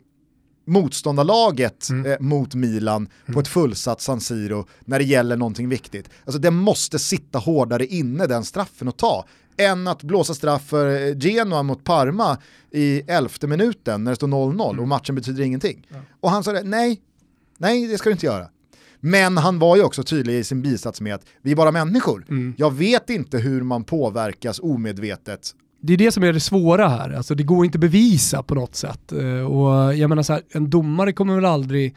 motståndarlaget mm. eh, mot Milan mm. på ett fullsatt San Siro när det gäller någonting viktigt. Alltså det måste sitta hårdare inne den straffen att ta än att blåsa straff för eh, Genoa mot Parma i elfte minuten när det står 0-0 mm. och matchen betyder ingenting. Ja. Och han sa det, nej, nej det ska du inte göra. Men han var ju också tydlig i sin bisats med att vi är bara människor. Mm. Jag vet inte hur man påverkas omedvetet det är det som är det svåra här, alltså det går inte att bevisa på något sätt. Eh, och jag menar så här, en domare kommer väl aldrig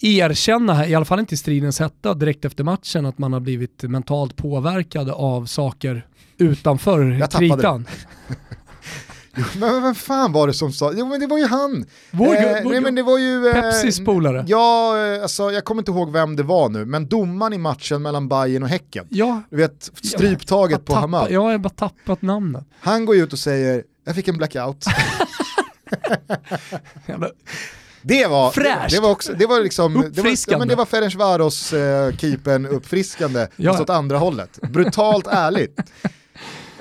erkänna, i alla fall inte i stridens hetta, direkt efter matchen att man har blivit mentalt påverkad av saker utanför kritan. men vem fan var det som sa, jo men det var ju han. Vår, eh, vår, nej, men det var ju... Eh, Pepsis polare. Ja, eh, alltså jag kommer inte ihåg vem det var nu, men domaren i matchen mellan Bayern och Häcken. Ja. Du vet, stryptaget på Hamad. Jag har bara tappat namnet. Han går ut och säger, jag fick en blackout. Det var, Fräscht. Det, var också, det var liksom, uppfriskande. Det var, ja, men det var Ferencvaros eh, keepern uppfriskande, ja. fast åt andra hållet. Brutalt ärligt.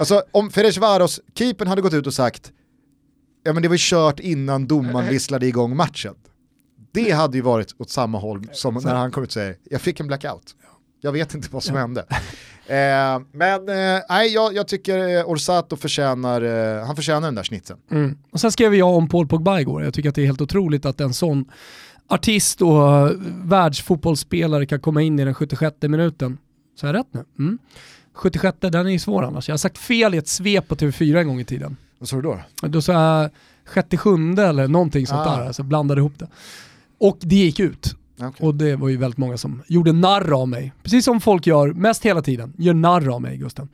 Alltså om Ferencvaros, keepern hade gått ut och sagt ja men det var kört innan domaren visslade igång matchen. Det hade ju varit åt samma håll som när han kom ut och säger jag fick en blackout. Jag vet inte vad som hände. Eh, men eh, nej, jag, jag, tycker eh, Orsato förtjänar, eh, han förtjänar den där snitsen. Mm. Och sen skrev jag om Paul Pogba igår, jag tycker att det är helt otroligt att en sån artist och världsfotbollsspelare kan komma in i den 76 minuten. Så är jag rätt nu? Mm. 76 den är ju svår annars. Jag har sagt fel i ett svep på TV4 en gång i tiden. Vad sa du då? Då sa jag sjätte sjunde eller någonting sånt ah. där, alltså blandade ihop det. Och det gick ut. Okay. Och det var ju väldigt många som gjorde narr av mig. Precis som folk gör mest hela tiden, gör narr av mig Gusten.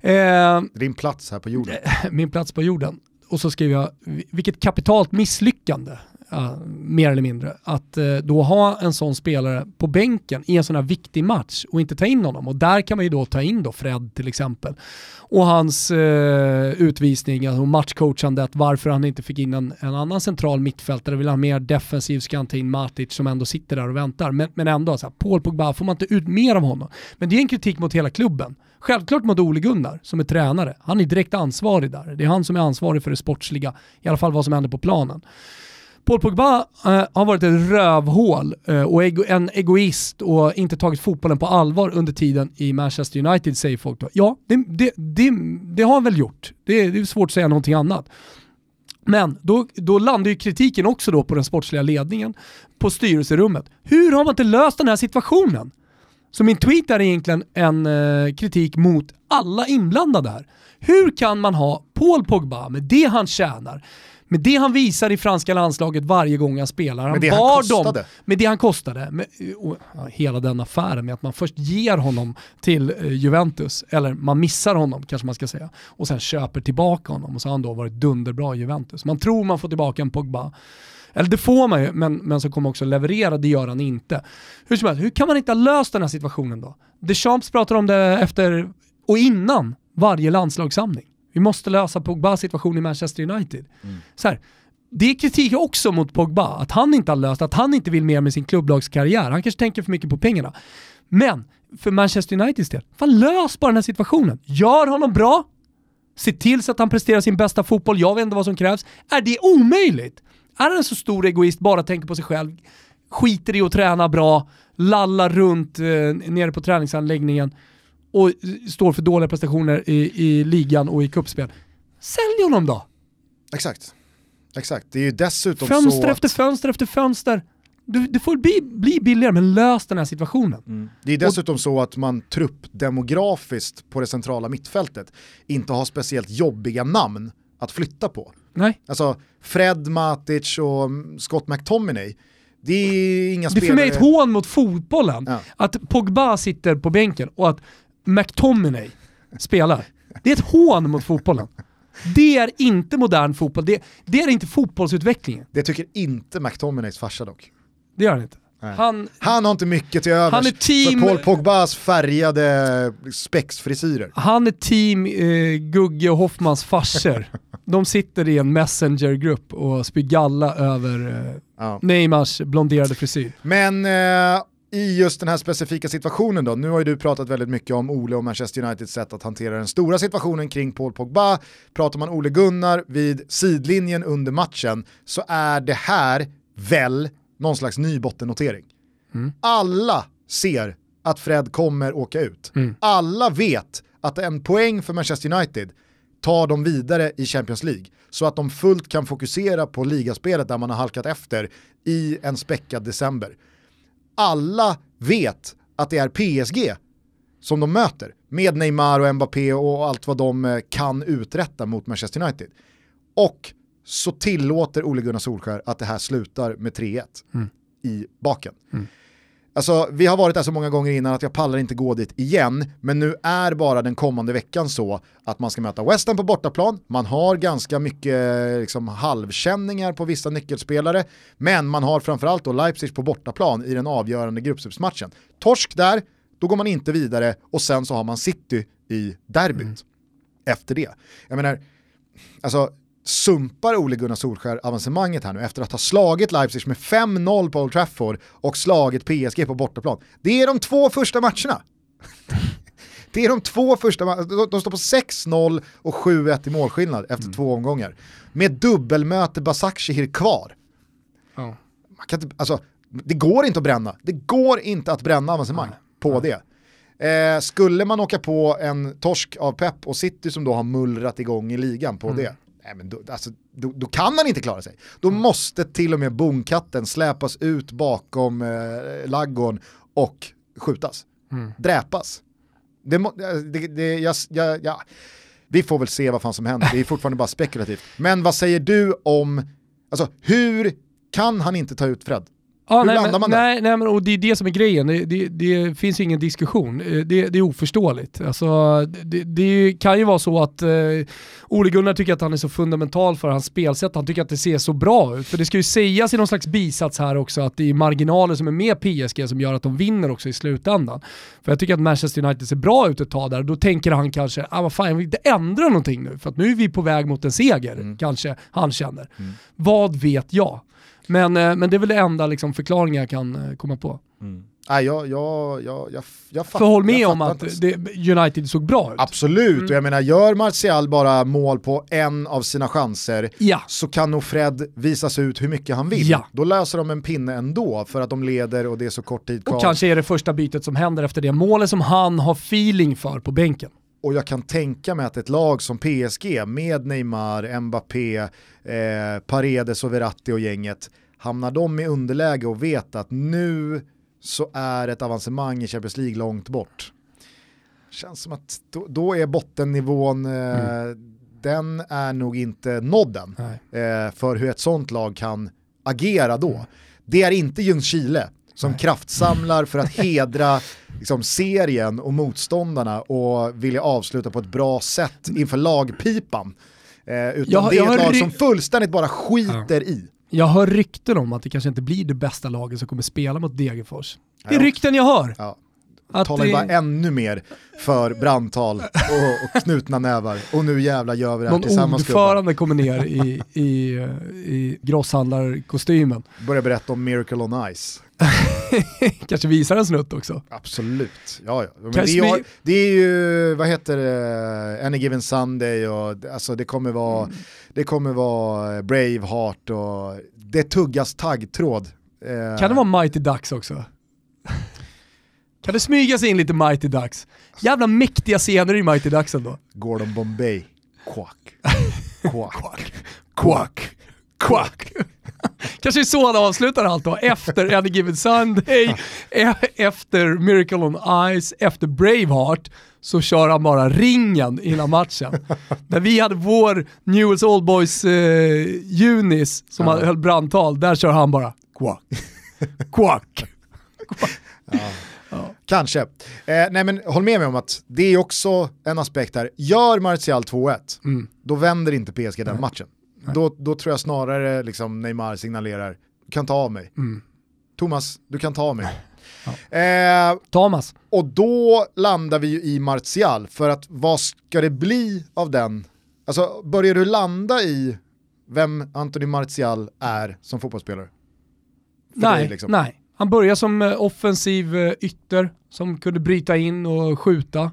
Eh, Din plats här på jorden. Min plats på jorden. Och så skrev jag, vilket kapitalt misslyckande Eh, mer eller mindre. Att eh, då ha en sån spelare på bänken i en sån här viktig match och inte ta in honom. Och där kan man ju då ta in då Fred till exempel. Och hans eh, utvisning, alltså matchcoachandet, varför han inte fick in en, en annan central mittfältare, vill ha mer defensiv ska han ta in Matic som ändå sitter där och väntar. Men, men ändå, så här, Paul Pogba, får man inte ut mer av honom? Men det är en kritik mot hela klubben. Självklart mot Ole Gunnar som är tränare. Han är direkt ansvarig där. Det är han som är ansvarig för det sportsliga, i alla fall vad som händer på planen. Paul Pogba eh, har varit ett rövhål eh, och ego en egoist och inte tagit fotbollen på allvar under tiden i Manchester United säger folk då. Ja, det, det, det, det har han väl gjort. Det, det är svårt att säga någonting annat. Men då, då landar ju kritiken också då på den sportsliga ledningen, på styrelserummet. Hur har man inte löst den här situationen? Så min tweet är egentligen en eh, kritik mot alla inblandade här. Hur kan man ha Paul Pogba med det han tjänar, med det han visar i franska landslaget varje gång han spelar. Han med det han kostade. Dem, med det han kostade. Med, och, ja, hela den affären med att man först ger honom till uh, Juventus, eller man missar honom kanske man ska säga, och sen köper tillbaka honom och så har han då varit dunderbra i Juventus. Man tror man får tillbaka en Pogba. Eller det får man ju, men, men som kommer också leverera, det gör han inte. Hur som helst, hur kan man inte ha löst den här situationen då? Deschamps pratar om det efter och innan varje landslagssamling. Vi måste lösa Pogbas situation i Manchester United. Mm. Så här, det är kritik också mot Pogba, att han inte har löst, att han inte vill mer med sin klubblagskarriär. Han kanske tänker för mycket på pengarna. Men för Manchester Uniteds del, fan lös bara den här situationen. Gör honom bra, se till så att han presterar sin bästa fotboll, jag vet inte vad som krävs. Är det omöjligt? Är han en så stor egoist, bara tänker på sig själv, skiter i att träna bra, lallar runt eh, nere på träningsanläggningen och står för dåliga prestationer i, i ligan och i kuppspel. Sälj honom då! Exakt. Exakt, det är ju dessutom fönster så efter att... fönster efter fönster. Du, du får bli, bli billigare, men lös den här situationen. Mm. Det är dessutom och, så att man truppdemografiskt på det centrala mittfältet inte har speciellt jobbiga namn att flytta på. Nej. Alltså Fred Matic och Scott McTominay, det är inga spelare... Det är för mig ett hån mot fotbollen. Ja. Att Pogba sitter på bänken och att McTominay spelar. Det är ett hån mot fotbollen. Det är inte modern fotboll, det, det är inte fotbollsutvecklingen. Det tycker inte McTominays farsa dock. Det gör han inte. Han, han, har inte mycket till övers han är team, för Paul Pogbas färgade spexfrisyrer. Han är team eh, Gugge och Hoffmans farsor. De sitter i en messengergrupp och spyr galla över eh, ja. Neymars blonderade frisyr. Men eh, i just den här specifika situationen då, nu har ju du pratat väldigt mycket om Ole och Manchester Uniteds sätt att hantera den stora situationen kring Paul Pogba. Pratar man Ole Gunnar vid sidlinjen under matchen så är det här väl någon slags ny bottennotering. Mm. Alla ser att Fred kommer åka ut. Mm. Alla vet att en poäng för Manchester United tar dem vidare i Champions League så att de fullt kan fokusera på ligaspelet där man har halkat efter i en späckad december. Alla vet att det är PSG som de möter med Neymar och Mbappé och allt vad de eh, kan uträtta mot Manchester United. Och så tillåter Ole Gunnar Solskär att det här slutar med 3-1 mm. i baken. Mm. Alltså, vi har varit där så många gånger innan att jag pallar inte gå dit igen, men nu är bara den kommande veckan så att man ska möta West Ham på bortaplan, man har ganska mycket liksom, halvkänningar på vissa nyckelspelare, men man har framförallt då Leipzig på bortaplan i den avgörande gruppspelsmatchen. Torsk där, då går man inte vidare och sen så har man City i derbyt mm. efter det. Jag menar, alltså sumpar Ole Gunnar Solskär avancemanget här nu efter att ha slagit Leipzig med 5-0 på Old Trafford och slagit PSG på bortaplan. Det är de två första matcherna. Det är de två första matcherna, de står på 6-0 och 7-1 i målskillnad efter mm. två omgångar. Med dubbelmöte Basak kvar. Oh. Man kan inte, alltså, det går inte att bränna, det går inte att bränna avancemang Nej. på Nej. det. Eh, skulle man åka på en torsk av Pep och City som då har mullrat igång i ligan på mm. det, nej men då, alltså, då, då, kan han inte klara sig. Då mm. måste till och med bonkatten släpas ut bakom eh, laggården och skjutas. Mm. Dräpas. Det, det, det, jag, jag, jag, vi får väl se vad fan som händer, det är fortfarande bara spekulativt. Men vad säger du om, alltså hur kan han inte ta ut Fred? Ja, Hur nej, landar men, man där? nej, nej, men, och det är det som är grejen. Det, det, det finns ingen diskussion. Eh, Det, det är oförståeligt. Alltså, det, kan ju vara så att eh, Ole Gunnar tycker att han är så fundamental för hans spelsätt. Han tycker att det ser så bra ut. För det ska ju sägas i någon slags bisats här också att det är marginaler som är med PSG som gör att de vinner också i slutändan. För jag tycker att Manchester United ser bra ut ett tag där. Då tänker han kanske, ah, vad fan, jag vill inte ändra någonting nu. För att nu är vi på väg mot en seger, Mm. kanske han känner. Vad vet jag? Men, eh, men det är väl det enda liksom, förklaringen jag kan eh, komma på. Nej, jag, jag, jag, jag, jag fattar För håll med jag om att det, United såg bra ut. Absolut, Mm. och jag menar gör Martial bara mål på en av sina chanser Ja. så kan nog Fred visas ut hur mycket han vill. Ja. Då löser de en pinne ändå för att de leder och det är så kort tid kvar. Och kanske är det första bytet som händer efter det målet som han har feeling för på bänken. Och jag kan tänka mig att ett lag som PSG med Neymar, Mbappé, eh, Paredes och Verratti och gänget, hamnar de i underläge och vet att nu så är ett avancemang i Champions League långt bort. Känns som att då, då är bottennivån, eh, den är nog inte nådd än Nej. eh, för hur ett sånt lag kan agera då. Det är inte Ljungskile som kraftsamlar för att hedra liksom, serien och motståndarna och vilja avsluta på ett bra sätt inför lagpipan. Eh, utan Jag- det är ett lag som fullständigt bara skiter i. Jag hör rykten om att det kanske inte blir det bästa laget som kommer spela mot Degerfors. Det är rykten jag hör. Ja. Att Talar ju det- bara ännu mer för brandtal och, och knutna nävar. Och nu jävlar gör vi det här Någon tillsammans gubbar. ordförande kommer ner i, i, i grosshandlarkostymen. Börjar berätta om Miracle on Ice. Kanske visar en snutt också. Absolut, ja, ja. Men det, är, det är ju, vad heter det, Any Given Sunday och alltså det kommer vara, Mm. Det kommer vara Braveheart och det tuggas taggtråd. Eh, Kan det vara Mighty Ducks också? Kan det smyga sig in lite Mighty Ducks? Jävla mäktiga scener i Mighty Ducks ändå. Gordon Bombay, quack, quack, Quack, quack. Kanske är så han avslutar allt då, efter Any Given Sunday, e- efter Miracle on Ice, efter Braveheart, så kör han bara ringen innan matchen. När vi hade vår Newells Old Boys eh, Unis som Ja. höll brandtal, där kör han bara quack, quack. Kanske. Eh, nej men håll med mig om att det är också en aspekt här. Gör Martial 2-1, Mm. då vänder inte PSG den matchen. Då, då tror jag snarare liksom Neymar signalerar, du kan ta av mig. Mm. Thomas, du kan ta av mig. Eh, Thomas. och då landar vi ju i Martial, för att vad ska det bli av den? Alltså börjar du landa i vem Anthony Martial är som fotbollsspelare? För Nej, liksom. nej. Han började som eh, offensiv eh, ytter som kunde bryta in och skjuta.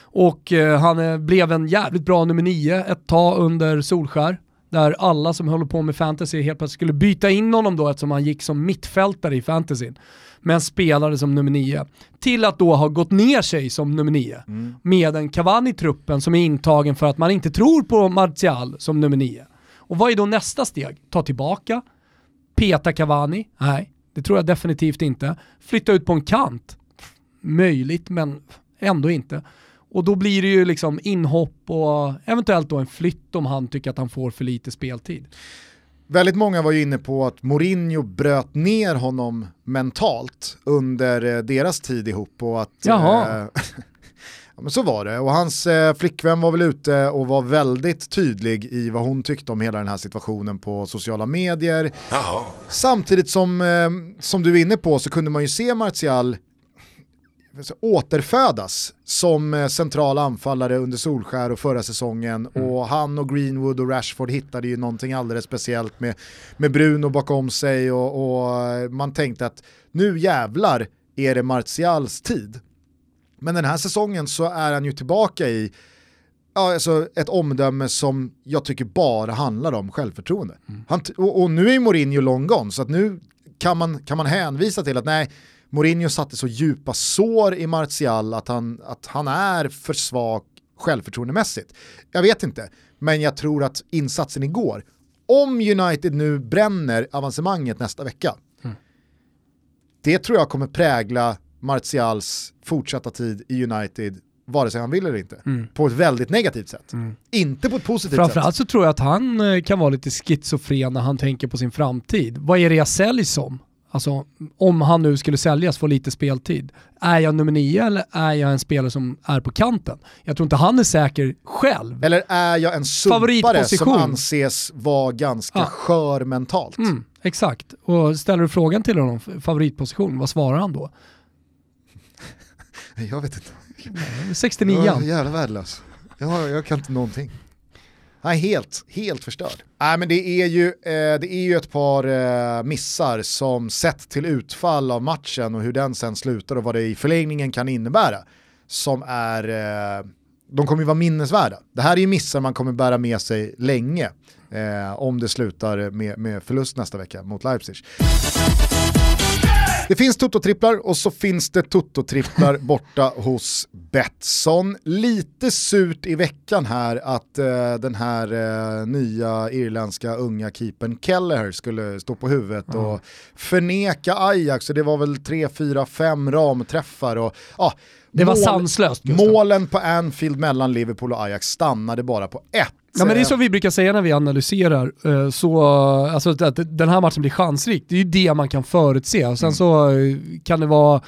Och eh, han blev en jävligt bra nummer nio ett tag under Solskär. Där alla som håller på med fantasy helt plötsligt skulle byta in honom då eftersom han gick som mittfältare i fantasyn. Men spelade som nummer nio. Till att då ha gått ner sig som nummer nio. Med en Cavani i truppen som är intagen för att man inte tror på Martial som nummer nio. Och vad är då nästa steg? Ta tillbaka, Peta Cavani? Nej, det tror jag definitivt inte. Flytta ut på en kant? Möjligt, men ändå inte. Och då blir det ju liksom inhopp och eventuellt då en flytt om han tycker att han får för lite speltid. Väldigt många var ju inne på att Mourinho bröt ner honom mentalt under eh, deras tid ihop och att... Jaha. Eh, ja, men så var det, och hans eh, flickvän var väl ute och var väldigt tydlig i vad hon tyckte om hela den här situationen på sociala medier. Samtidigt som, eh, som du är inne på så kunde man ju se Martial återfödas som eh, central anfallare under Solskär och förra säsongen och han och Greenwood och Rashford hittade ju någonting alldeles speciellt med, med Bruno bakom sig och, och eh, man tänkte att nu jävlar är det Martials tid. Men den här säsongen så är han ju tillbaka i ja, alltså ett omdöme som jag tycker bara handlar om självförtroende. Han, t- och, och nu är ju Mourinho long gone, så att nu kan man, kan man hänvisa till att nej, Mourinho satte så djupa sår i Martial att han, att han är för svag självförtroendemässigt. Jag vet inte, men jag tror att insatsen igår, om United nu bränner avancemanget nästa vecka, det tror jag kommer prägla Martials fortsatta tid i United, vare sig han vill eller inte. På ett väldigt negativt sätt. Inte på ett positivt sätt. Framförallt så tror jag att han eh, kan vara lite schizofren när han tänker på sin framtid. Vad är det jag säljs som? Alltså om han nu skulle säljas, få lite speltid. Är jag nummer nio eller är jag en spelare som är på kanten? Jag tror inte han är säker själv. Eller är jag en sumpare som anses vara ganska ja. skör mentalt? Mm, exakt, och ställer du frågan till honom, favoritposition, vad svarar han då? jag vet inte. 69 Jag är jävla värdelös. Jag, jag kan inte någonting. Nej, helt, helt förstörd. Nej, men det är ju, eh, det är ju ett par eh, missar som sett till utfall av matchen och hur den sen slutar och vad det i förlängningen kan innebära som är, eh, de kommer ju vara minnesvärda. Det här är ju missar man kommer bära med sig länge eh, om det slutar med, med förlust nästa vecka mot Leipzig. Det finns Toto-tripplar och så finns det Toto-tripplar borta hos Betsson. Lite surt i veckan här att uh, den här uh, nya irländska unga keepern Kelleher skulle stå på huvudet mm. och förneka Ajax. Och det var väl 3, 4, 5 ramträffar och uh, det var sanslöst. Målen på Anfield mellan Liverpool och Ajax stannade bara på ett. Ja, men det är så vi brukar säga när vi analyserar, eh, så, alltså, att den här matchen blir chansrik, det är ju det man kan förutse. Och sen mm. så eh, kan det vara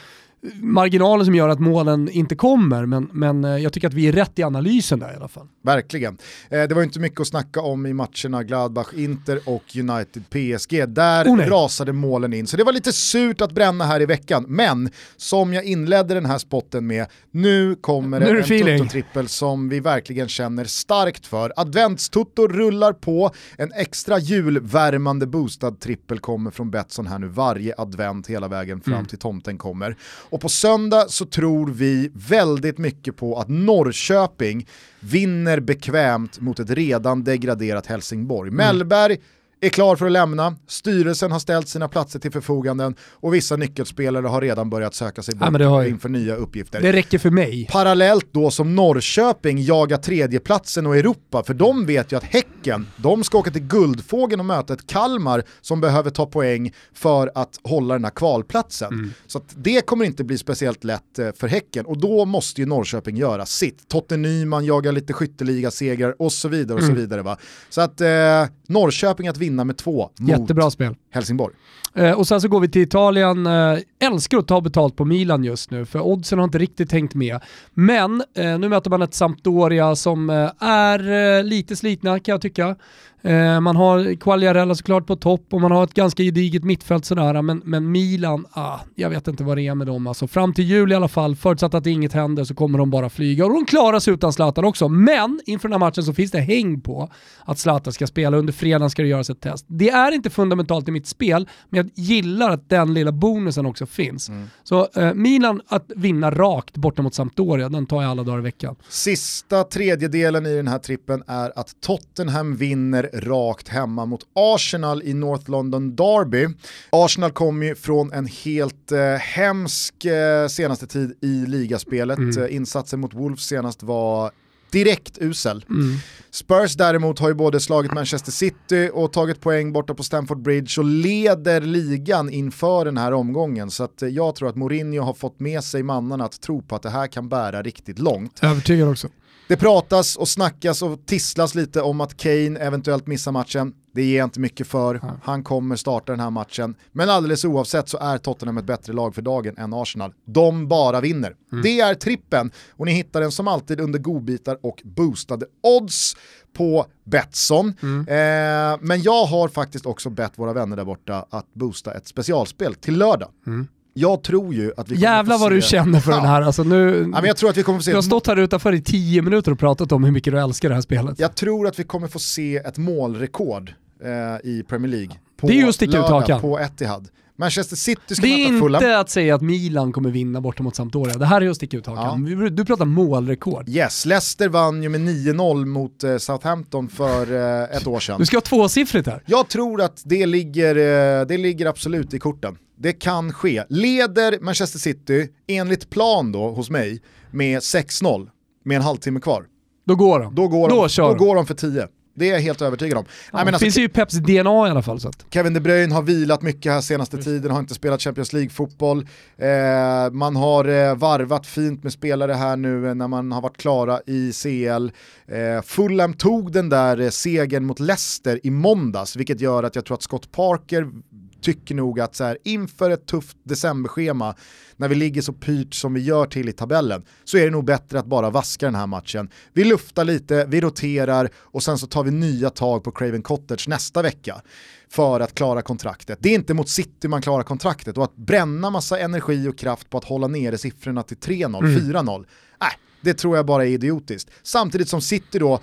marginalen som gör att målen inte kommer, men, men eh, jag tycker att vi är rätt i analysen där i alla fall. Verkligen. Eh, det var inte mycket att snacka om i matcherna Gladbach-Inter och United-PSG. Där oh, rasade målen in, så det var lite surt att bränna här i veckan. Men som jag inledde den här spotten med, nu kommer det en Toto-trippel som vi verkligen känner starkt för. Adventstutto rullar på, en extra julvärmande boostad trippel kommer från Betsson här nu varje advent hela vägen fram mm. till tomten kommer. Och på söndag så tror vi väldigt mycket på att Norrköping vinner bekvämt mot ett redan degraderat Helsingborg. Mm. Mellberg är klar för att lämna, styrelsen har ställt sina platser till förfoganden och vissa nyckelspelare har redan börjat söka sig bort ja, inför nya uppgifter. Det räcker för mig. Parallellt då som Norrköping jagar tredjeplatsen och Europa, för de vet ju att Häcken, de ska åka till Guldfågeln och möta ett Kalmar som behöver ta poäng för att hålla den här kvalplatsen. Mm. Så det kommer inte bli speciellt lätt eh, för Häcken och då måste ju Norrköping göra sitt. Totte Nyman jagar lite skytteliga-segrar och så vidare och mm. så vidare. Va? Så att eh, Norrköping att vinna vinna med två Jättebra spel. Helsingborg. Eh, och sen så går vi till Italien, eh, älskar att ta betalt på Milan just nu för oddsen har inte riktigt tänkt med. Men eh, nu möter man ett Sampdoria som eh, är eh, lite slitna kan jag tycka. Eh, man har Quagliarella såklart på topp och man har ett ganska gediget mittfält sådär, men, men Milan, ah, jag vet inte vad det är med dem. Alltså, fram till jul i alla fall, förutsatt att inget händer så kommer de bara flyga. Och de klarar sig utan Zlatan också, men inför den här matchen så finns det häng på att Zlatan ska spela. Under fredagen ska det göras ett test. Det är inte fundamentalt i mitt spel, men jag gillar att den lilla bonusen också finns. Mm. Så eh, Milan att vinna rakt borta mot Sampdoria, den tar jag alla dagar i veckan. Sista tredjedelen i den här trippen är att Tottenham vinner rakt hemma mot Arsenal i North London Derby. Arsenal kom ju från en helt eh, hemsk eh, senaste tid i ligaspelet. Mm. Eh, insatsen mot Wolves senast var direkt usel. Mm. Spurs däremot har ju både slagit Manchester City och tagit poäng borta på Stamford Bridge och leder ligan inför den här omgången. Så att eh, jag tror att Mourinho har fått med sig mannarna att tro på att det här kan bära riktigt långt. Övertygad också. Det pratas och snackas och tisslas lite om att Kane eventuellt missar matchen. Det ger jag inte mycket för. Han kommer starta den här matchen. Men alldeles oavsett så är Tottenham ett bättre lag för dagen än Arsenal. De bara vinner. Mm. Det är trippen och ni hittar den som alltid under godbitar och boostade odds på Betsson. Mm. Eh, men jag har faktiskt också bett våra vänner där borta att boosta ett specialspel till lördag. Mm. Jag tror ju att vi kommer Jävlar vad se... du känner för ja. den här. Alltså nu... ja, jag tror att vi kommer få se... Du har stått här utanför i tio minuter och pratat om hur mycket du älskar det här spelet. Jag tror att vi kommer få se ett målrekord eh, i Premier League. På det är ju att sticka ut hakan. På Etihad. Manchester City ska Det är Fulham. inte att säga att Milan kommer vinna borta mot Sampdoria. Det här är att sticka ut hakan. Ja. Du pratar målrekord. Yes, Leicester vann ju med 9-0 mot eh, Southampton för eh, ett år sedan. Du ska ha tvåsiffrigt här. Jag tror att det ligger, eh, det ligger absolut i korten. Det kan ske. Leder Manchester City, enligt plan då hos mig, med 6-0 med en halvtimme kvar. Då går de. Då går, de, då går de för 10. Det är jag helt övertygad om. Ja, det alltså, finns ju Peps DNA i alla fall. Så att. Kevin De Bruyne har vilat mycket här senaste mm. tiden, har inte spelat Champions League-fotboll. Eh, man har eh, varvat fint med spelare här nu när man har varit klara i CL. Eh, Fulham tog den där eh, segern mot Leicester i måndags, vilket gör att jag tror att Scott Parker tycker nog att så här, inför ett tufft decemberschema, när vi ligger så pyrt som vi gör till i tabellen, så är det nog bättre att bara vaska den här matchen. Vi luftar lite, vi roterar och sen så tar vi nya tag på Craven Cottage nästa vecka för att klara kontraktet. Det är inte mot City man klarar kontraktet och att bränna massa energi och kraft på att hålla nere siffrorna till 3-0, mm. 4-0, nej, det tror jag bara är idiotiskt. Samtidigt som City då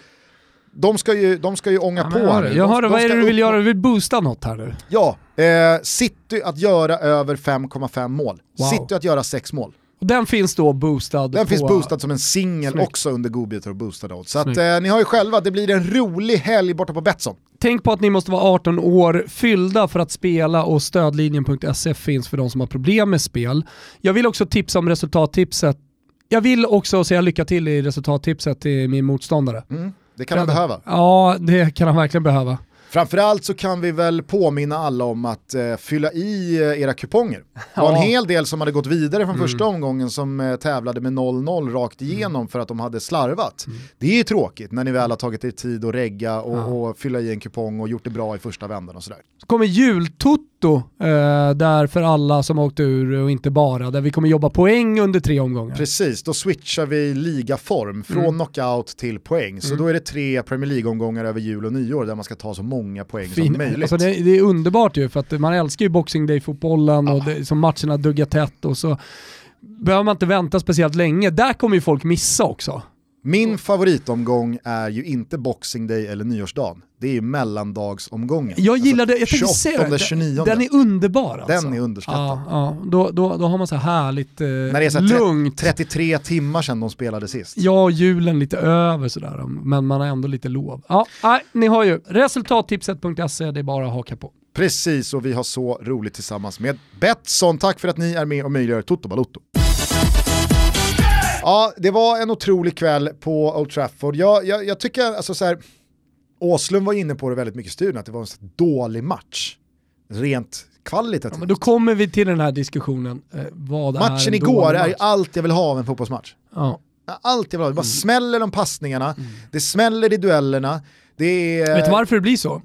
de ska ju, de ska ju ånga ja, på här nu. Jag hör vad är det du vill göra? Du vill boosta något här nu? Ja, eh, City att göra över 5,5 mål. Wow. City att göra 6 mål. Den finns då boostad Den på... finns boostad som en singel också under godbitar och boostade odds. Så att, eh, ni har ju själva, det blir en rolig helg borta på Betsson. Tänk på att ni måste vara 18 år fyllda för att spela och stödlinjen.se finns för de som har problem med spel. Jag vill också tipsa om resultattipset. Jag vill också säga lycka till i resultattipset till min motståndare. Mm. Det kan han behöva. Ja, det kan han verkligen behöva. Framförallt så kan vi väl påminna alla om att eh, fylla i eh, era kuponger. Det var en hel del som hade gått vidare från mm. första omgången som eh, tävlade med 0-0 rakt mm. igenom mm. för att de hade slarvat. Mm. Det är ju tråkigt när ni väl har tagit er tid att regga och, ja. och, fylla i en kupong och gjort det bra i första vändan och sådär. Så kommer jultutto eh, där för alla som åkt ur och inte bara, där vi kommer jobba poäng under tre omgångar. Precis, då switchar vi ligaform från mm. knockout till poäng. Så mm. då är det tre Premier League-omgångar över jul och nyår där man ska ta så många poäng fin. som möjligt. Alltså det, det, är underbart ju för att man älskar ju Boxing Day-fotbollen och det, som matcherna duggar tätt och så behöver man inte vänta speciellt länge. Där kommer ju folk missa också. Min favoritomgång är ju inte Boxing Day eller nyårsdagen. Det är ju mellandagsomgången. Jag gillar det, jag tänkte säga det. 29. Den är underbar alltså. Den är underskattad. Ja, ja. Då, då, då har man så här härligt eh, När det är så lugnt. 33 timmar sedan de spelade sist. Ja, julen lite över sådär, men man har ändå lite lov. Ja, nej, ni har ju resultattipset.se, det är bara att haka på. Precis, och vi har så roligt tillsammans med Betsson. Tack för att ni är med och möjliggör Toto Balotto. Ja, det var en otrolig kväll på Old Trafford. Jag, jag, jag tycker alltså så här, Åslund var inne på det väldigt mycket i studion, att det var en så dålig match. Rent kvalitativt. Ja, men då kommer vi till den här diskussionen. Eh, vad Matchen är igår är ju allt jag vill ha av en fotbollsmatch. Ja. Allt jag vill ha, det bara mm. smäller de passningarna, mm. det smäller i duellerna. Det är... Vet du varför det blir så?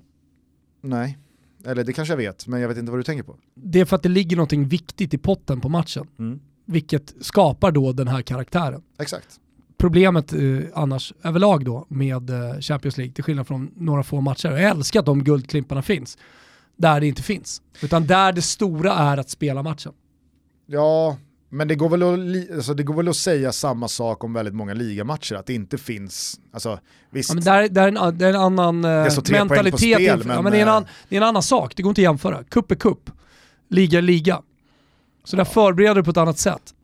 Nej, eller det kanske jag vet, men jag vet inte vad du tänker på. Det är för att det ligger något viktigt i potten på matchen. Mm vilket skapar då den här karaktären. Exakt. Problemet eh, annars överlag då med eh, Champions League, till skillnad från några få matcher, jag älskar att de guldklimparna finns, där det inte finns. Utan där det stora är att spela matchen. Ja, men det går, väl att, alltså det går väl att säga samma sak om väldigt många ligamatcher, att det inte finns, alltså visst. Ja, men där, där är en, det är en annan eh, mentalitet. Spel, men, ja, men det, är en eh, det är en annan sak, det går inte att jämföra. Kupp är kupp, liga är liga. Så där förbereder du på ett annat sätt.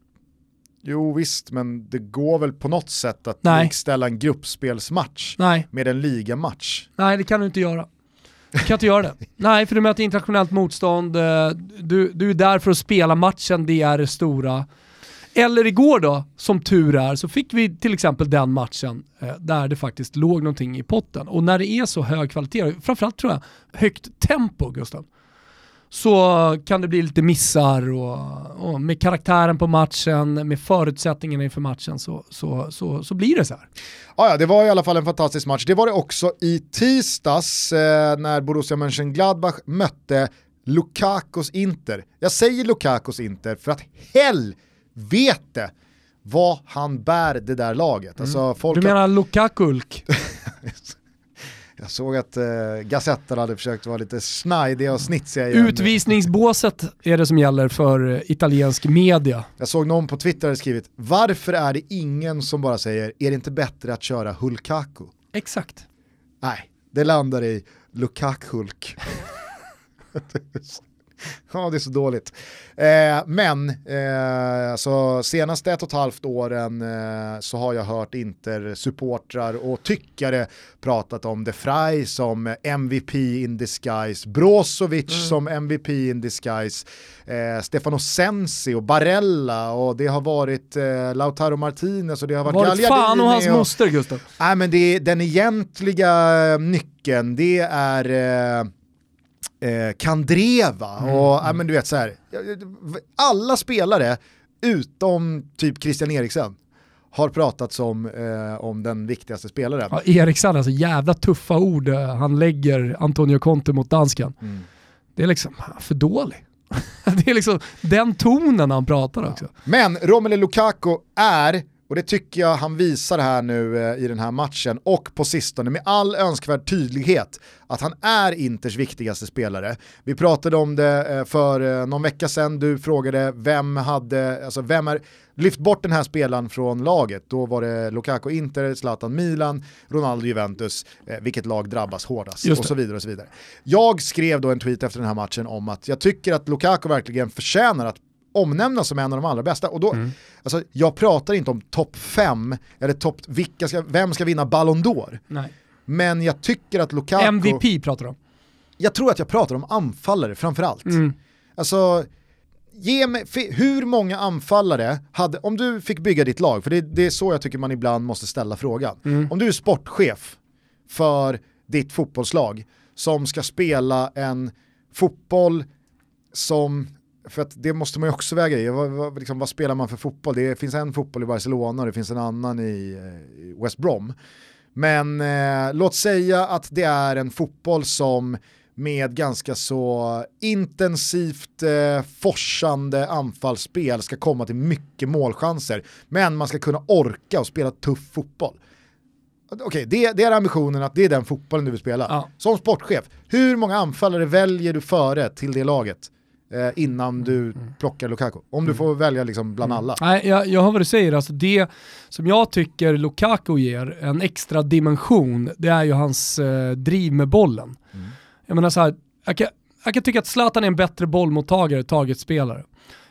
Jo visst, men det går väl på något sätt att likställa en gruppspelsmatch Nej. med en ligamatch? Nej, det kan du inte göra. Du kan inte göra det. Nej, för du möter internationellt motstånd, eh, du, du är där för att spela matchen, det är det stora. Eller igår då, som tur är, så fick vi till exempel den matchen eh, där det faktiskt låg någonting i potten. Och när det är så hög kvalitet, framförallt tror jag högt tempo Gustav, så kan det bli lite missar och, och, med karaktären på matchen, med förutsättningarna inför matchen så, så, så, så blir det så här. Ja, ja, det var i alla fall en fantastisk match. Det var det också i tisdags eh, när Borussia Mönchengladbach mötte Lukakos Inter. Jag säger Lukakos Inter för att helvete vad han bär det där laget. Alltså, mm. du menar har... Lukakulk? Jag såg att eh, Gazetten hade försökt vara lite snajdiga och snitsiga igen. Utvisningsbåset är det som gäller för eh, italiensk media. Jag såg någon på Twitter skrivit, varför är det ingen som bara säger, är det inte bättre att köra Hulkaku? Exakt. Nej, det landar i Lukaku-Hulk. ja, det är så dåligt. Eh, men eh, så senaste ett och ett halvt åren eh, så har jag hört Inter-supportrar och tyckare pratat om De Frey som MVP in disguise, Brozovic mm. som MVP in disguise, eh, Stefano Sensi och Barella och det har varit eh, Lautaro Martinez och det har varit Gagliardini. fan och hans moster Gustav. Nej men det, den egentliga nyckeln det är eh, Kandreva mm. och ja, men du vet så här, alla spelare utom typ Christian Eriksen har pratat som eh, om den viktigaste spelaren. Ja, Eriksen, alltså jävla tuffa ord eh, han lägger Antonio Conte mot dansken. Mm. Det är liksom för dålig. det är liksom den tonen han pratar också. Men Romelu Lukaku är och det tycker jag han visar här nu eh, i den här matchen och på sistone med all önskvärd tydlighet att han är Inters viktigaste spelare. Vi pratade om det eh, för eh, någon vecka sedan, du frågade vem hade, alltså vem är, lyft bort den här spelaren från laget. Då var det Lukaku Inter, Zlatan Milan, Ronaldo Juventus, vilket lag drabbas hårdast och så vidare och så vidare. Jag skrev då en tweet efter den här matchen om att jag tycker att Lukaku verkligen förtjänar att omnämnas som en av de allra bästa. Och då, mm. alltså, jag pratar inte om topp fem, eller topp, vilka ska, vem ska vinna Ballon d'Or? Men jag tycker att Lukaku... MVP pratar du om? Jag tror att jag pratar om anfallare framförallt. Mm. Alltså, ge mig, hur många anfallare hade, om du fick bygga ditt lag, för det, det är så jag tycker man ibland måste ställa frågan. Mm. Om du är sportchef för ditt fotbollslag som ska spela en fotboll som för att det måste man ju också väga i. Vad, vad, liksom, vad, spelar man för fotboll? Det finns en fotboll i Barcelona och det finns en annan i, eh, i West Brom. Men eh, låt säga att det är en fotboll som med ganska så intensivt eh, forsande anfallsspel ska komma till mycket målchanser. Men man ska kunna orka och spela tuff fotboll. Okej, okay, det, det, är ambitionen att det är den fotbollen du vill spela. Ja. Som sportchef, hur många anfallare väljer du före till det laget? Eh, innan du mm, mm. plockar Lukaku. Om du mm. får välja liksom bland alla. Nej, jag, jag hör vad du säger, alltså det som jag tycker Lukaku ger en extra dimension, det är ju hans eh, driv med bollen. Mm. Jag menar så här, jag kan, jag kan tycka att Zlatan är en bättre bollmottagare, targetspelare.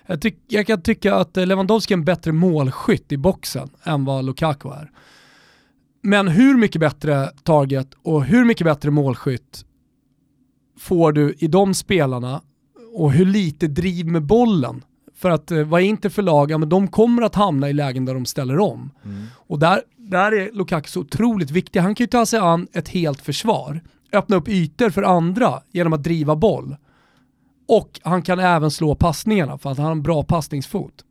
Jag, tyck, jag kan tycka att Lewandowski är en bättre målskytt i boxen än vad Lukaku är. Men hur mycket bättre target och hur mycket bättre målskytt får du i de spelarna och hur lite driv med bollen. För att eh, vad är inte för lag, ja, men de kommer att hamna i lägen där de ställer om. Mm. Och där, där är Lukaku så otroligt viktig. Han kan ju ta sig an ett helt försvar, öppna upp ytor för andra genom att driva boll. Och han kan även slå passningarna för att han har en bra passningsfot.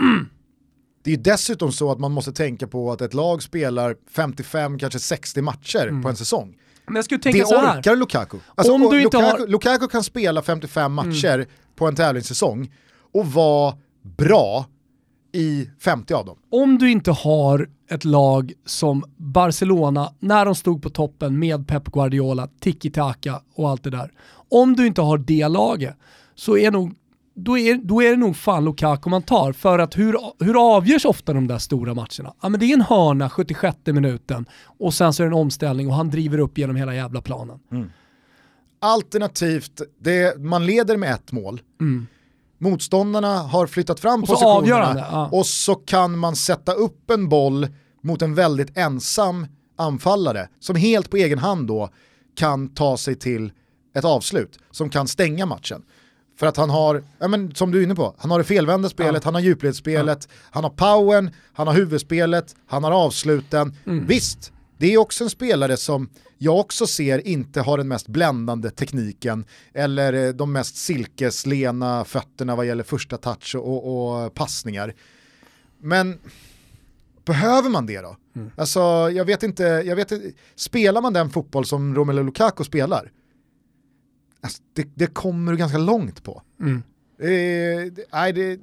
Mm. Det är dessutom så att man måste tänka på att ett lag spelar 55, kanske 60 matcher mm. på en säsong. Men jag skulle tänka det så här. orkar Lukaku. Alltså, Om du inte Lukaku, har... Lukaku kan spela 55 mm. matcher mm. på en tävlingssäsong och vara bra i 50 av dem. Om du inte har ett lag som Barcelona, när de stod på toppen med Pep Guardiola, tiki-taka och allt det där. Om du inte har det laget så är nog då är, då är det nog fan Lukaku man tar. För att hur, hur avgörs ofta de där stora matcherna? Ja men det är en hörna 76 minuten och sen så är det en omställning och han driver upp genom hela jävla planen. Mm. Alternativt, det, man leder med ett mål. Mm. Motståndarna har flyttat fram och positionerna ja. och så kan man sätta upp en boll mot en väldigt ensam anfallare som helt på egen hand då kan ta sig till ett avslut som kan stänga matchen. För att han har, ja men, som du är inne på, han har det felvända spelet, ja. han har djupledsspelet, ja. han har powern, han har huvudspelet, han har avsluten. Mm. Visst, det är också en spelare som jag också ser inte har den mest bländande tekniken eller eh, de mest silkeslena fötterna vad gäller första touch och, och passningar. Men behöver man det då? Mm. Alltså, jag vet inte, jag vet spelar man den fotboll som Romelu Lukaku spelar? Alltså, det, det, kommer du ganska långt på. Mm. Eh, det, det,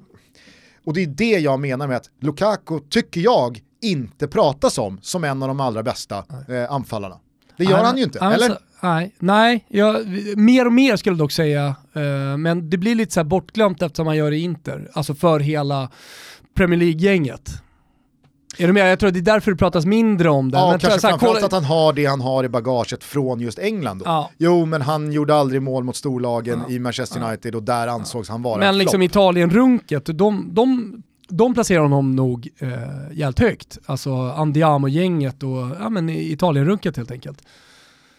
och det är det jag menar med att Lukaku, tycker jag, inte pratas om som en av de allra bästa eh, anfallarna. Det gör nej, han ju inte, alltså, eller? Nej, nej jag, mer och mer skulle jag dock säga, eh, men det blir lite så bortglömt eftersom han gör det i Inter, alltså för hela Premier League-gänget. Är du med? Jag tror att det är därför det pratas mindre om det. Ja, men kanske framförallt kolla... att han har det han har i bagaget från just England. Då. Ja. Jo, men han gjorde aldrig mål mot storlagen ja. i Manchester United och där ansågs han vara Men liksom Italien-runket, de, de, de placerar honom nog eh, jävligt högt. Alltså Andiamo-gänget och ja, Italien-runket helt enkelt.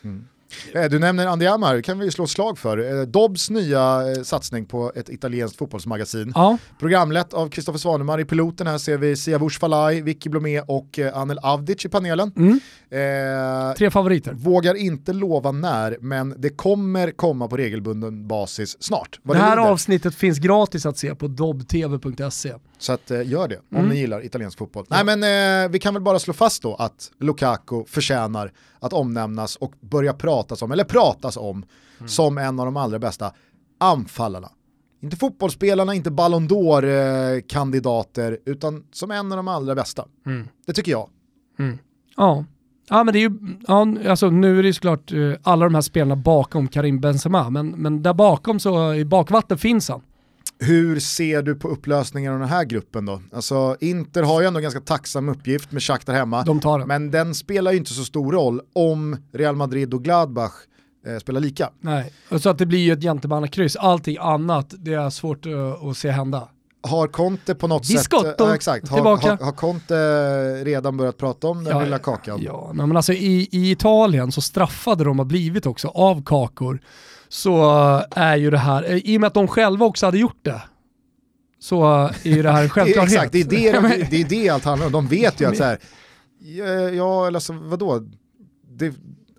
Mm. Eh, du nämner Andiamo här, kan vi slå ett slag för. Eh, Dobbs nya eh, satsning på ett italienskt fotbollsmagasin. Ja. Programlett av Kristoffer Svanemar i piloten, här ser vi Siavush Falai, Vicky Blomé och Anel Avdic i panelen. Mm. Eh, Tre favoriter. Vågar inte lova när, men det kommer komma på regelbunden basis snart. Vad det här lider. avsnittet finns gratis att se på dobtv.se. Så att, eh, gör det om mm. ni gillar italiensk fotboll. Ja. Nej men eh, vi kan väl bara slå fast då att Lukaku förtjänar att omnämnas och börja pratas om, eller pratas om, mm. som en av de allra bästa anfallarna. Inte fotbollsspelarna, inte Ballon d'Or-kandidater, utan som en av de allra bästa. Mm. Det tycker jag. Mm. Ja. Ja men det är ju, ja, alltså nu är det ju såklart uh, alla de här spelarna bakom Karim Benzema, men, men där bakom så i bakvatten finns han. Hur ser du på upplösningen av den här gruppen då? Alltså Inter har ju ändå en ganska tacksam uppgift med Shakhtar hemma, De tar den. men den spelar ju inte så stor roll om Real Madrid och Gladbach eh, spelar lika. Nej, och så att det blir ju ett gentemannakryss. Allting annat, det är svårt uh, att se hända. Har Conte på något Biscotto, sätt, äh, exakt, har, har, har, Conte redan börjat prata om den ja, lilla kakan? Ja, men alltså i, i Italien så straffade de har blivit också av kakor så är ju det här, eh, i och med att de själva också hade gjort det, så är ju det här en självklarhet. exakt, det är det, det är det allt handlar om. De vet ju att så här, ja, eller alltså, vadå, det,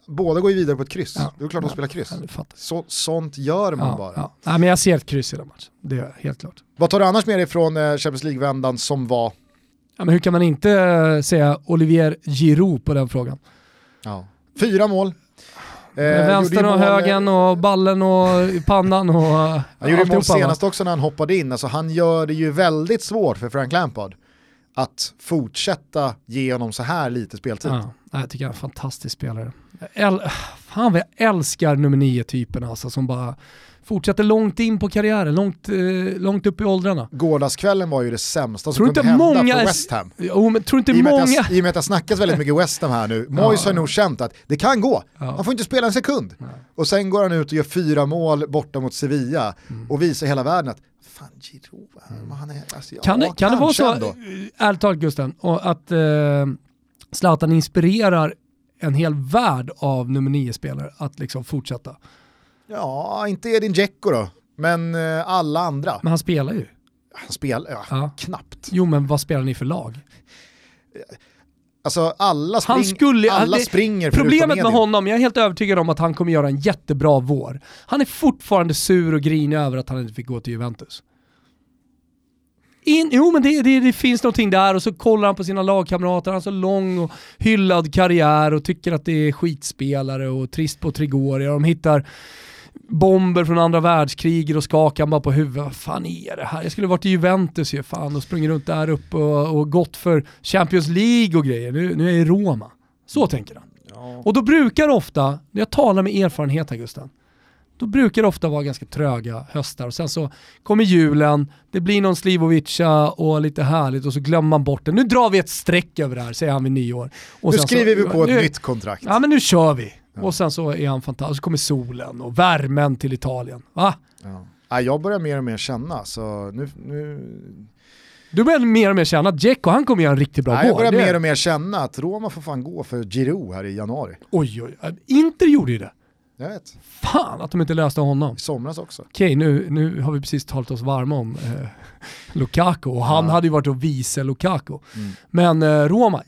båda går ju vidare på ett kryss. Ja, det är klart de spelar kryss. Ja, så, sånt gör man ja, bara. Ja. Nej, men jag ser ett kryss i den matchen, det är helt klart. Vad tar du annars med dig från eh, Champions League-vändan som var? Ja, men hur kan man inte eh, säga Olivier Giroud på den frågan? Ja. Fyra mål, eh, vänstern och högen och ballen och pannan och Han gjorde mål senast också när han hoppade in, alltså han gör det ju väldigt svårt för Frank Lampard att fortsätta ge honom så här lite speltid. Ja, jag tycker han är en fantastisk spelare. äl fan vad jag älskar nummer nio-typen alltså som bara fortsätter långt in på karriären, långt, eh, långt upp i åldrarna. Gårdagskvällen var ju det sämsta som kunde hända många för West Ham. Jo, men tror inte I, många... jag, I och med att det snackas väldigt mycket West Ham här nu, Moyes ja. har nog känt att det kan gå, ja. han får inte spela en sekund. Ja. Och sen går han ut och gör fyra mål borta mot Sevilla mm. och visar hela världen att fan Giroud, mm. han är, alltså, kan, det, kan det vara så, ändå. ärligt talat Gusten, att eh, Zlatan inspirerar en hel värld av nummer nio-spelare att liksom fortsätta? Ja, inte Edin Dzeko då, men eh, alla andra. Men han spelar ju. Han spelar, ja, ja. knappt. Jo men vad spelar ni för lag? Alltså alla, spring, han skulle, alla det, springer Problemet med honom, jag är helt övertygad om att han kommer göra en jättebra vår. Han är fortfarande sur och grinig över att han inte fick gå till Juventus. In, jo men det, det, det, finns någonting där och så kollar han på sina lagkamrater, han har så lång och hyllad karriär och tycker att det är skitspelare och trist på Trigoria. De hittar bomber från andra världskriget och skakar bara på huvudet. Vad fan är det här? Jag skulle varit i Juventus ju fan och sprungit runt där uppe och, och gått för Champions League och grejer. Nu, nu är jag i Roma. Så tänker han. Ja. Och då brukar det ofta, när jag talar med erfarenhet här Gusten, då brukar det ofta vara ganska tröga höstar och sen så kommer julen, det blir någon Slivovica och lite härligt och så glömmer man bort det. Nu drar vi ett streck över det här, säger han vid nyår. Och nu skriver så, vi på ett nytt kontrakt. Ja men nu kör vi. Ja. Och sen så är han fantastisk, så kommer solen och värmen till Italien. Va? Ja. Ja, jag börjar mer och mer känna, så nu, nu... Du börjar mer och mer känna att Dzeko, han kommer göra en riktigt bra Nej, Jag börjar det... mer och mer känna att Roma får fan gå för Giroud här i januari. Oj, oj, Inter gjorde ju det. Jag vet. Fan att de inte löste honom. I somras också. Okej, nu, nu har vi precis talat oss varma om eh, Lukaku och han ja. hade ju varit och vice Lukaku. Mm. Men eh, Roma,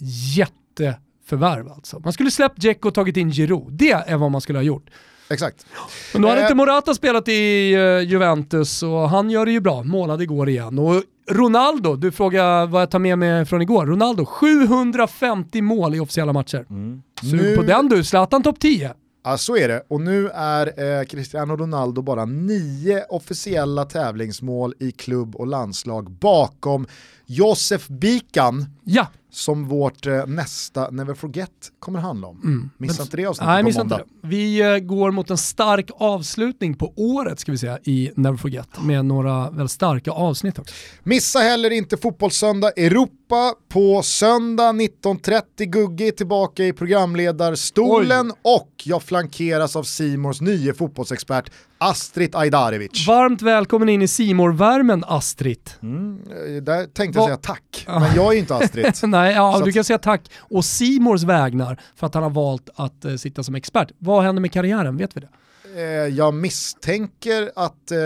jätteförvärv alltså. Man skulle släppt Dzeko och tagit in Giroud. Det är vad man skulle ha gjort. Exakt. Men då hade eh. inte Morata spelat i uh, Juventus och han gör det ju bra, målade igår igen. Och Ronaldo, du frågar vad jag tar med mig från igår. Ronaldo, 750 mål i officiella matcher. Mm. Sug nu... på den du, Zlatan topp 10. Ja, så är det. Och nu är eh, Cristiano Ronaldo bara nio officiella tävlingsmål i klubb och landslag bakom Josef Bikan. Ja som vårt eh, nästa Never Forget kommer handla om. Mm. Missa inte det avsnittet nej, på måndag. Vi eh, går mot en stark avslutning på året ska vi säga i Never Forget med några väldigt starka avsnitt också. Missa heller inte Fotbollssöndag Europa på söndag 19.30. Gugge är tillbaka i programledarstolen Oj. och jag flankeras av Simors nye fotbollsexpert Astrid Ajdarevic. Varmt välkommen in i simor värmen Astrid. Mm, eh, där tänkte jag säga tack, men jag är ju inte Astrid. Nej, ja, du kan säga tack och Simors vägnar för att han har valt att uh, sitta som expert. Vad händer med karriären, vet vi det? Eh, jag misstänker att eh,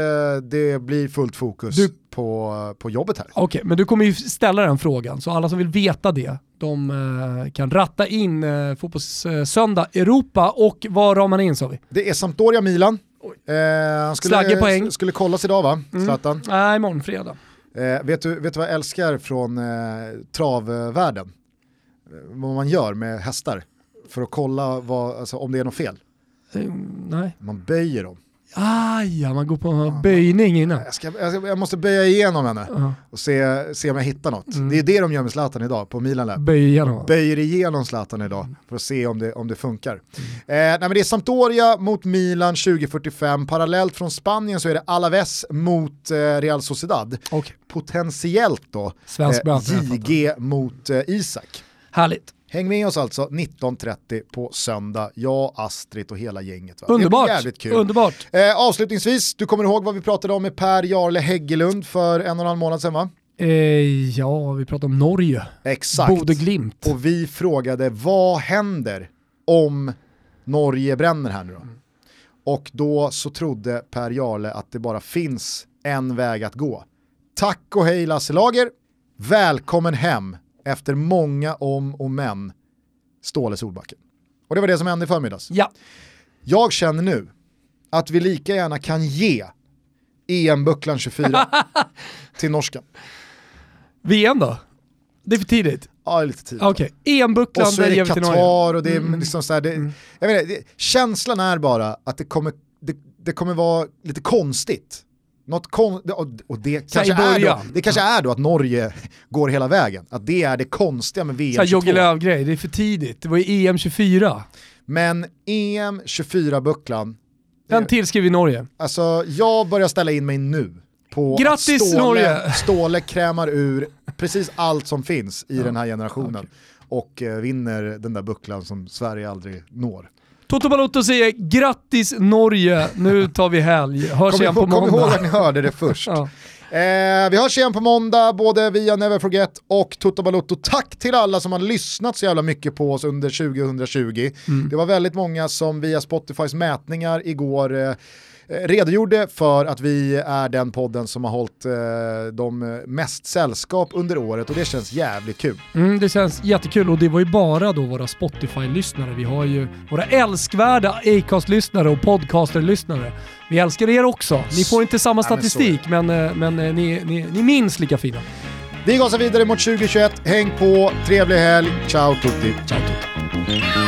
det blir fullt fokus du... på, på jobbet här. Okej, okay, men du kommer ju ställa den frågan, så alla som vill veta det, de eh, kan ratta in eh, Fotbollssöndag Europa och vad ramar man in sa vi? Det är Sampdoria Milan. Eh, han skulle, poäng. skulle kollas idag va, mm. Zlatan? Mm. Nej, imorgon fredag. Eh, vet, du, vet du vad jag älskar från eh, travvärlden? Eh, vad man gör med hästar? för att kolla vad, alltså, om det är något fel. Eh, Nej. Man böjer dem. Aj, man går på en böjning innan. Jag, ska, jag, ska, jag måste böja igenom henne Ja. och se, se om jag hittar något. Mm. Det är det de gör med Zlatan idag på Milan Lab. Böj igenom. Böjer igenom Zlatan idag för att se om det, om det funkar. Eh, nej, men det är Sampdoria mot Milan 2045. Parallellt från Spanien så är det Alaves mot eh, Real Sociedad. Okej. Potentiellt då Svensk fattar. JG mot eh, Isak. Härligt. Häng med oss alltså 19.30 på söndag. Jag, Astrid och hela gänget. Va? Det Underbart. jävligt kul. Underbart. Eh, avslutningsvis, du kommer ihåg vad vi pratade om med Per Jarle Häggelund för en och en halv månad sedan va? Eh, ja, vi pratar om Norge. Exakt. Bode Glimt. Och vi frågade vad händer om Norge bränner här nu då? Och då så trodde Per Jarle att det bara finns en väg att gå. Tack och hej Lasse Lager, välkommen hem efter många om och men, Ståle Solbacken. Och det var det som hände i förmiddags. Ja. Jag känner nu att vi lika gärna kan ge EM-bucklan 24 till norskan. VM då? Det är för tidigt. Ja, det är lite tidigt. Okej, EM-bucklan, Och så är det. Qatar och det är Mm. liksom så här, det, jag vet inte, det, känslan är bara att det kommer, det, det kommer vara lite konstigt. Något kon, och, det, kanske är då, det kanske är då att Norge går hela vägen. Att det är det konstiga med VM Såhär 22. Jogge Löw-grej, det är för tidigt. Det var ju EM 24. Men EM 24-bucklan, Den tillskriver Norge. alltså jag börjar ställa in mig nu på Grattis, att Ståle, Norge! Ståle krämar ur precis allt som finns i den här generationen. Och eh, vinner den där bucklan som Sverige aldrig når. Toto Balotto säger grattis Norge, nu tar vi helg. Hörs Kom, igen på ihåg, kom ihåg måndag. att ni hörde det först. Ja. Eh, vi hörs igen på måndag, både via Never Forget och Toto Balotto. Tack till alla som har lyssnat så jävla mycket på oss under 2020. Mm. Det var väldigt många som via Spotifys mätningar igår eh, redogjorde för att vi är den podden som har hållit eh, de mest sällskap under året och det känns jävligt kul. Mm, det känns jättekul och det var ju bara då våra Spotify-lyssnare. Vi har ju våra älskvärda Acast-lyssnare och podcaster-lyssnare. Vi älskar er också. Ni får inte samma Ja, men statistik men, eh, men eh, ni, ni, ni är minst lika fina. Vi gasar vidare mot 2021, häng på, trevlig helg, ciao tutti! Ciao, Toto.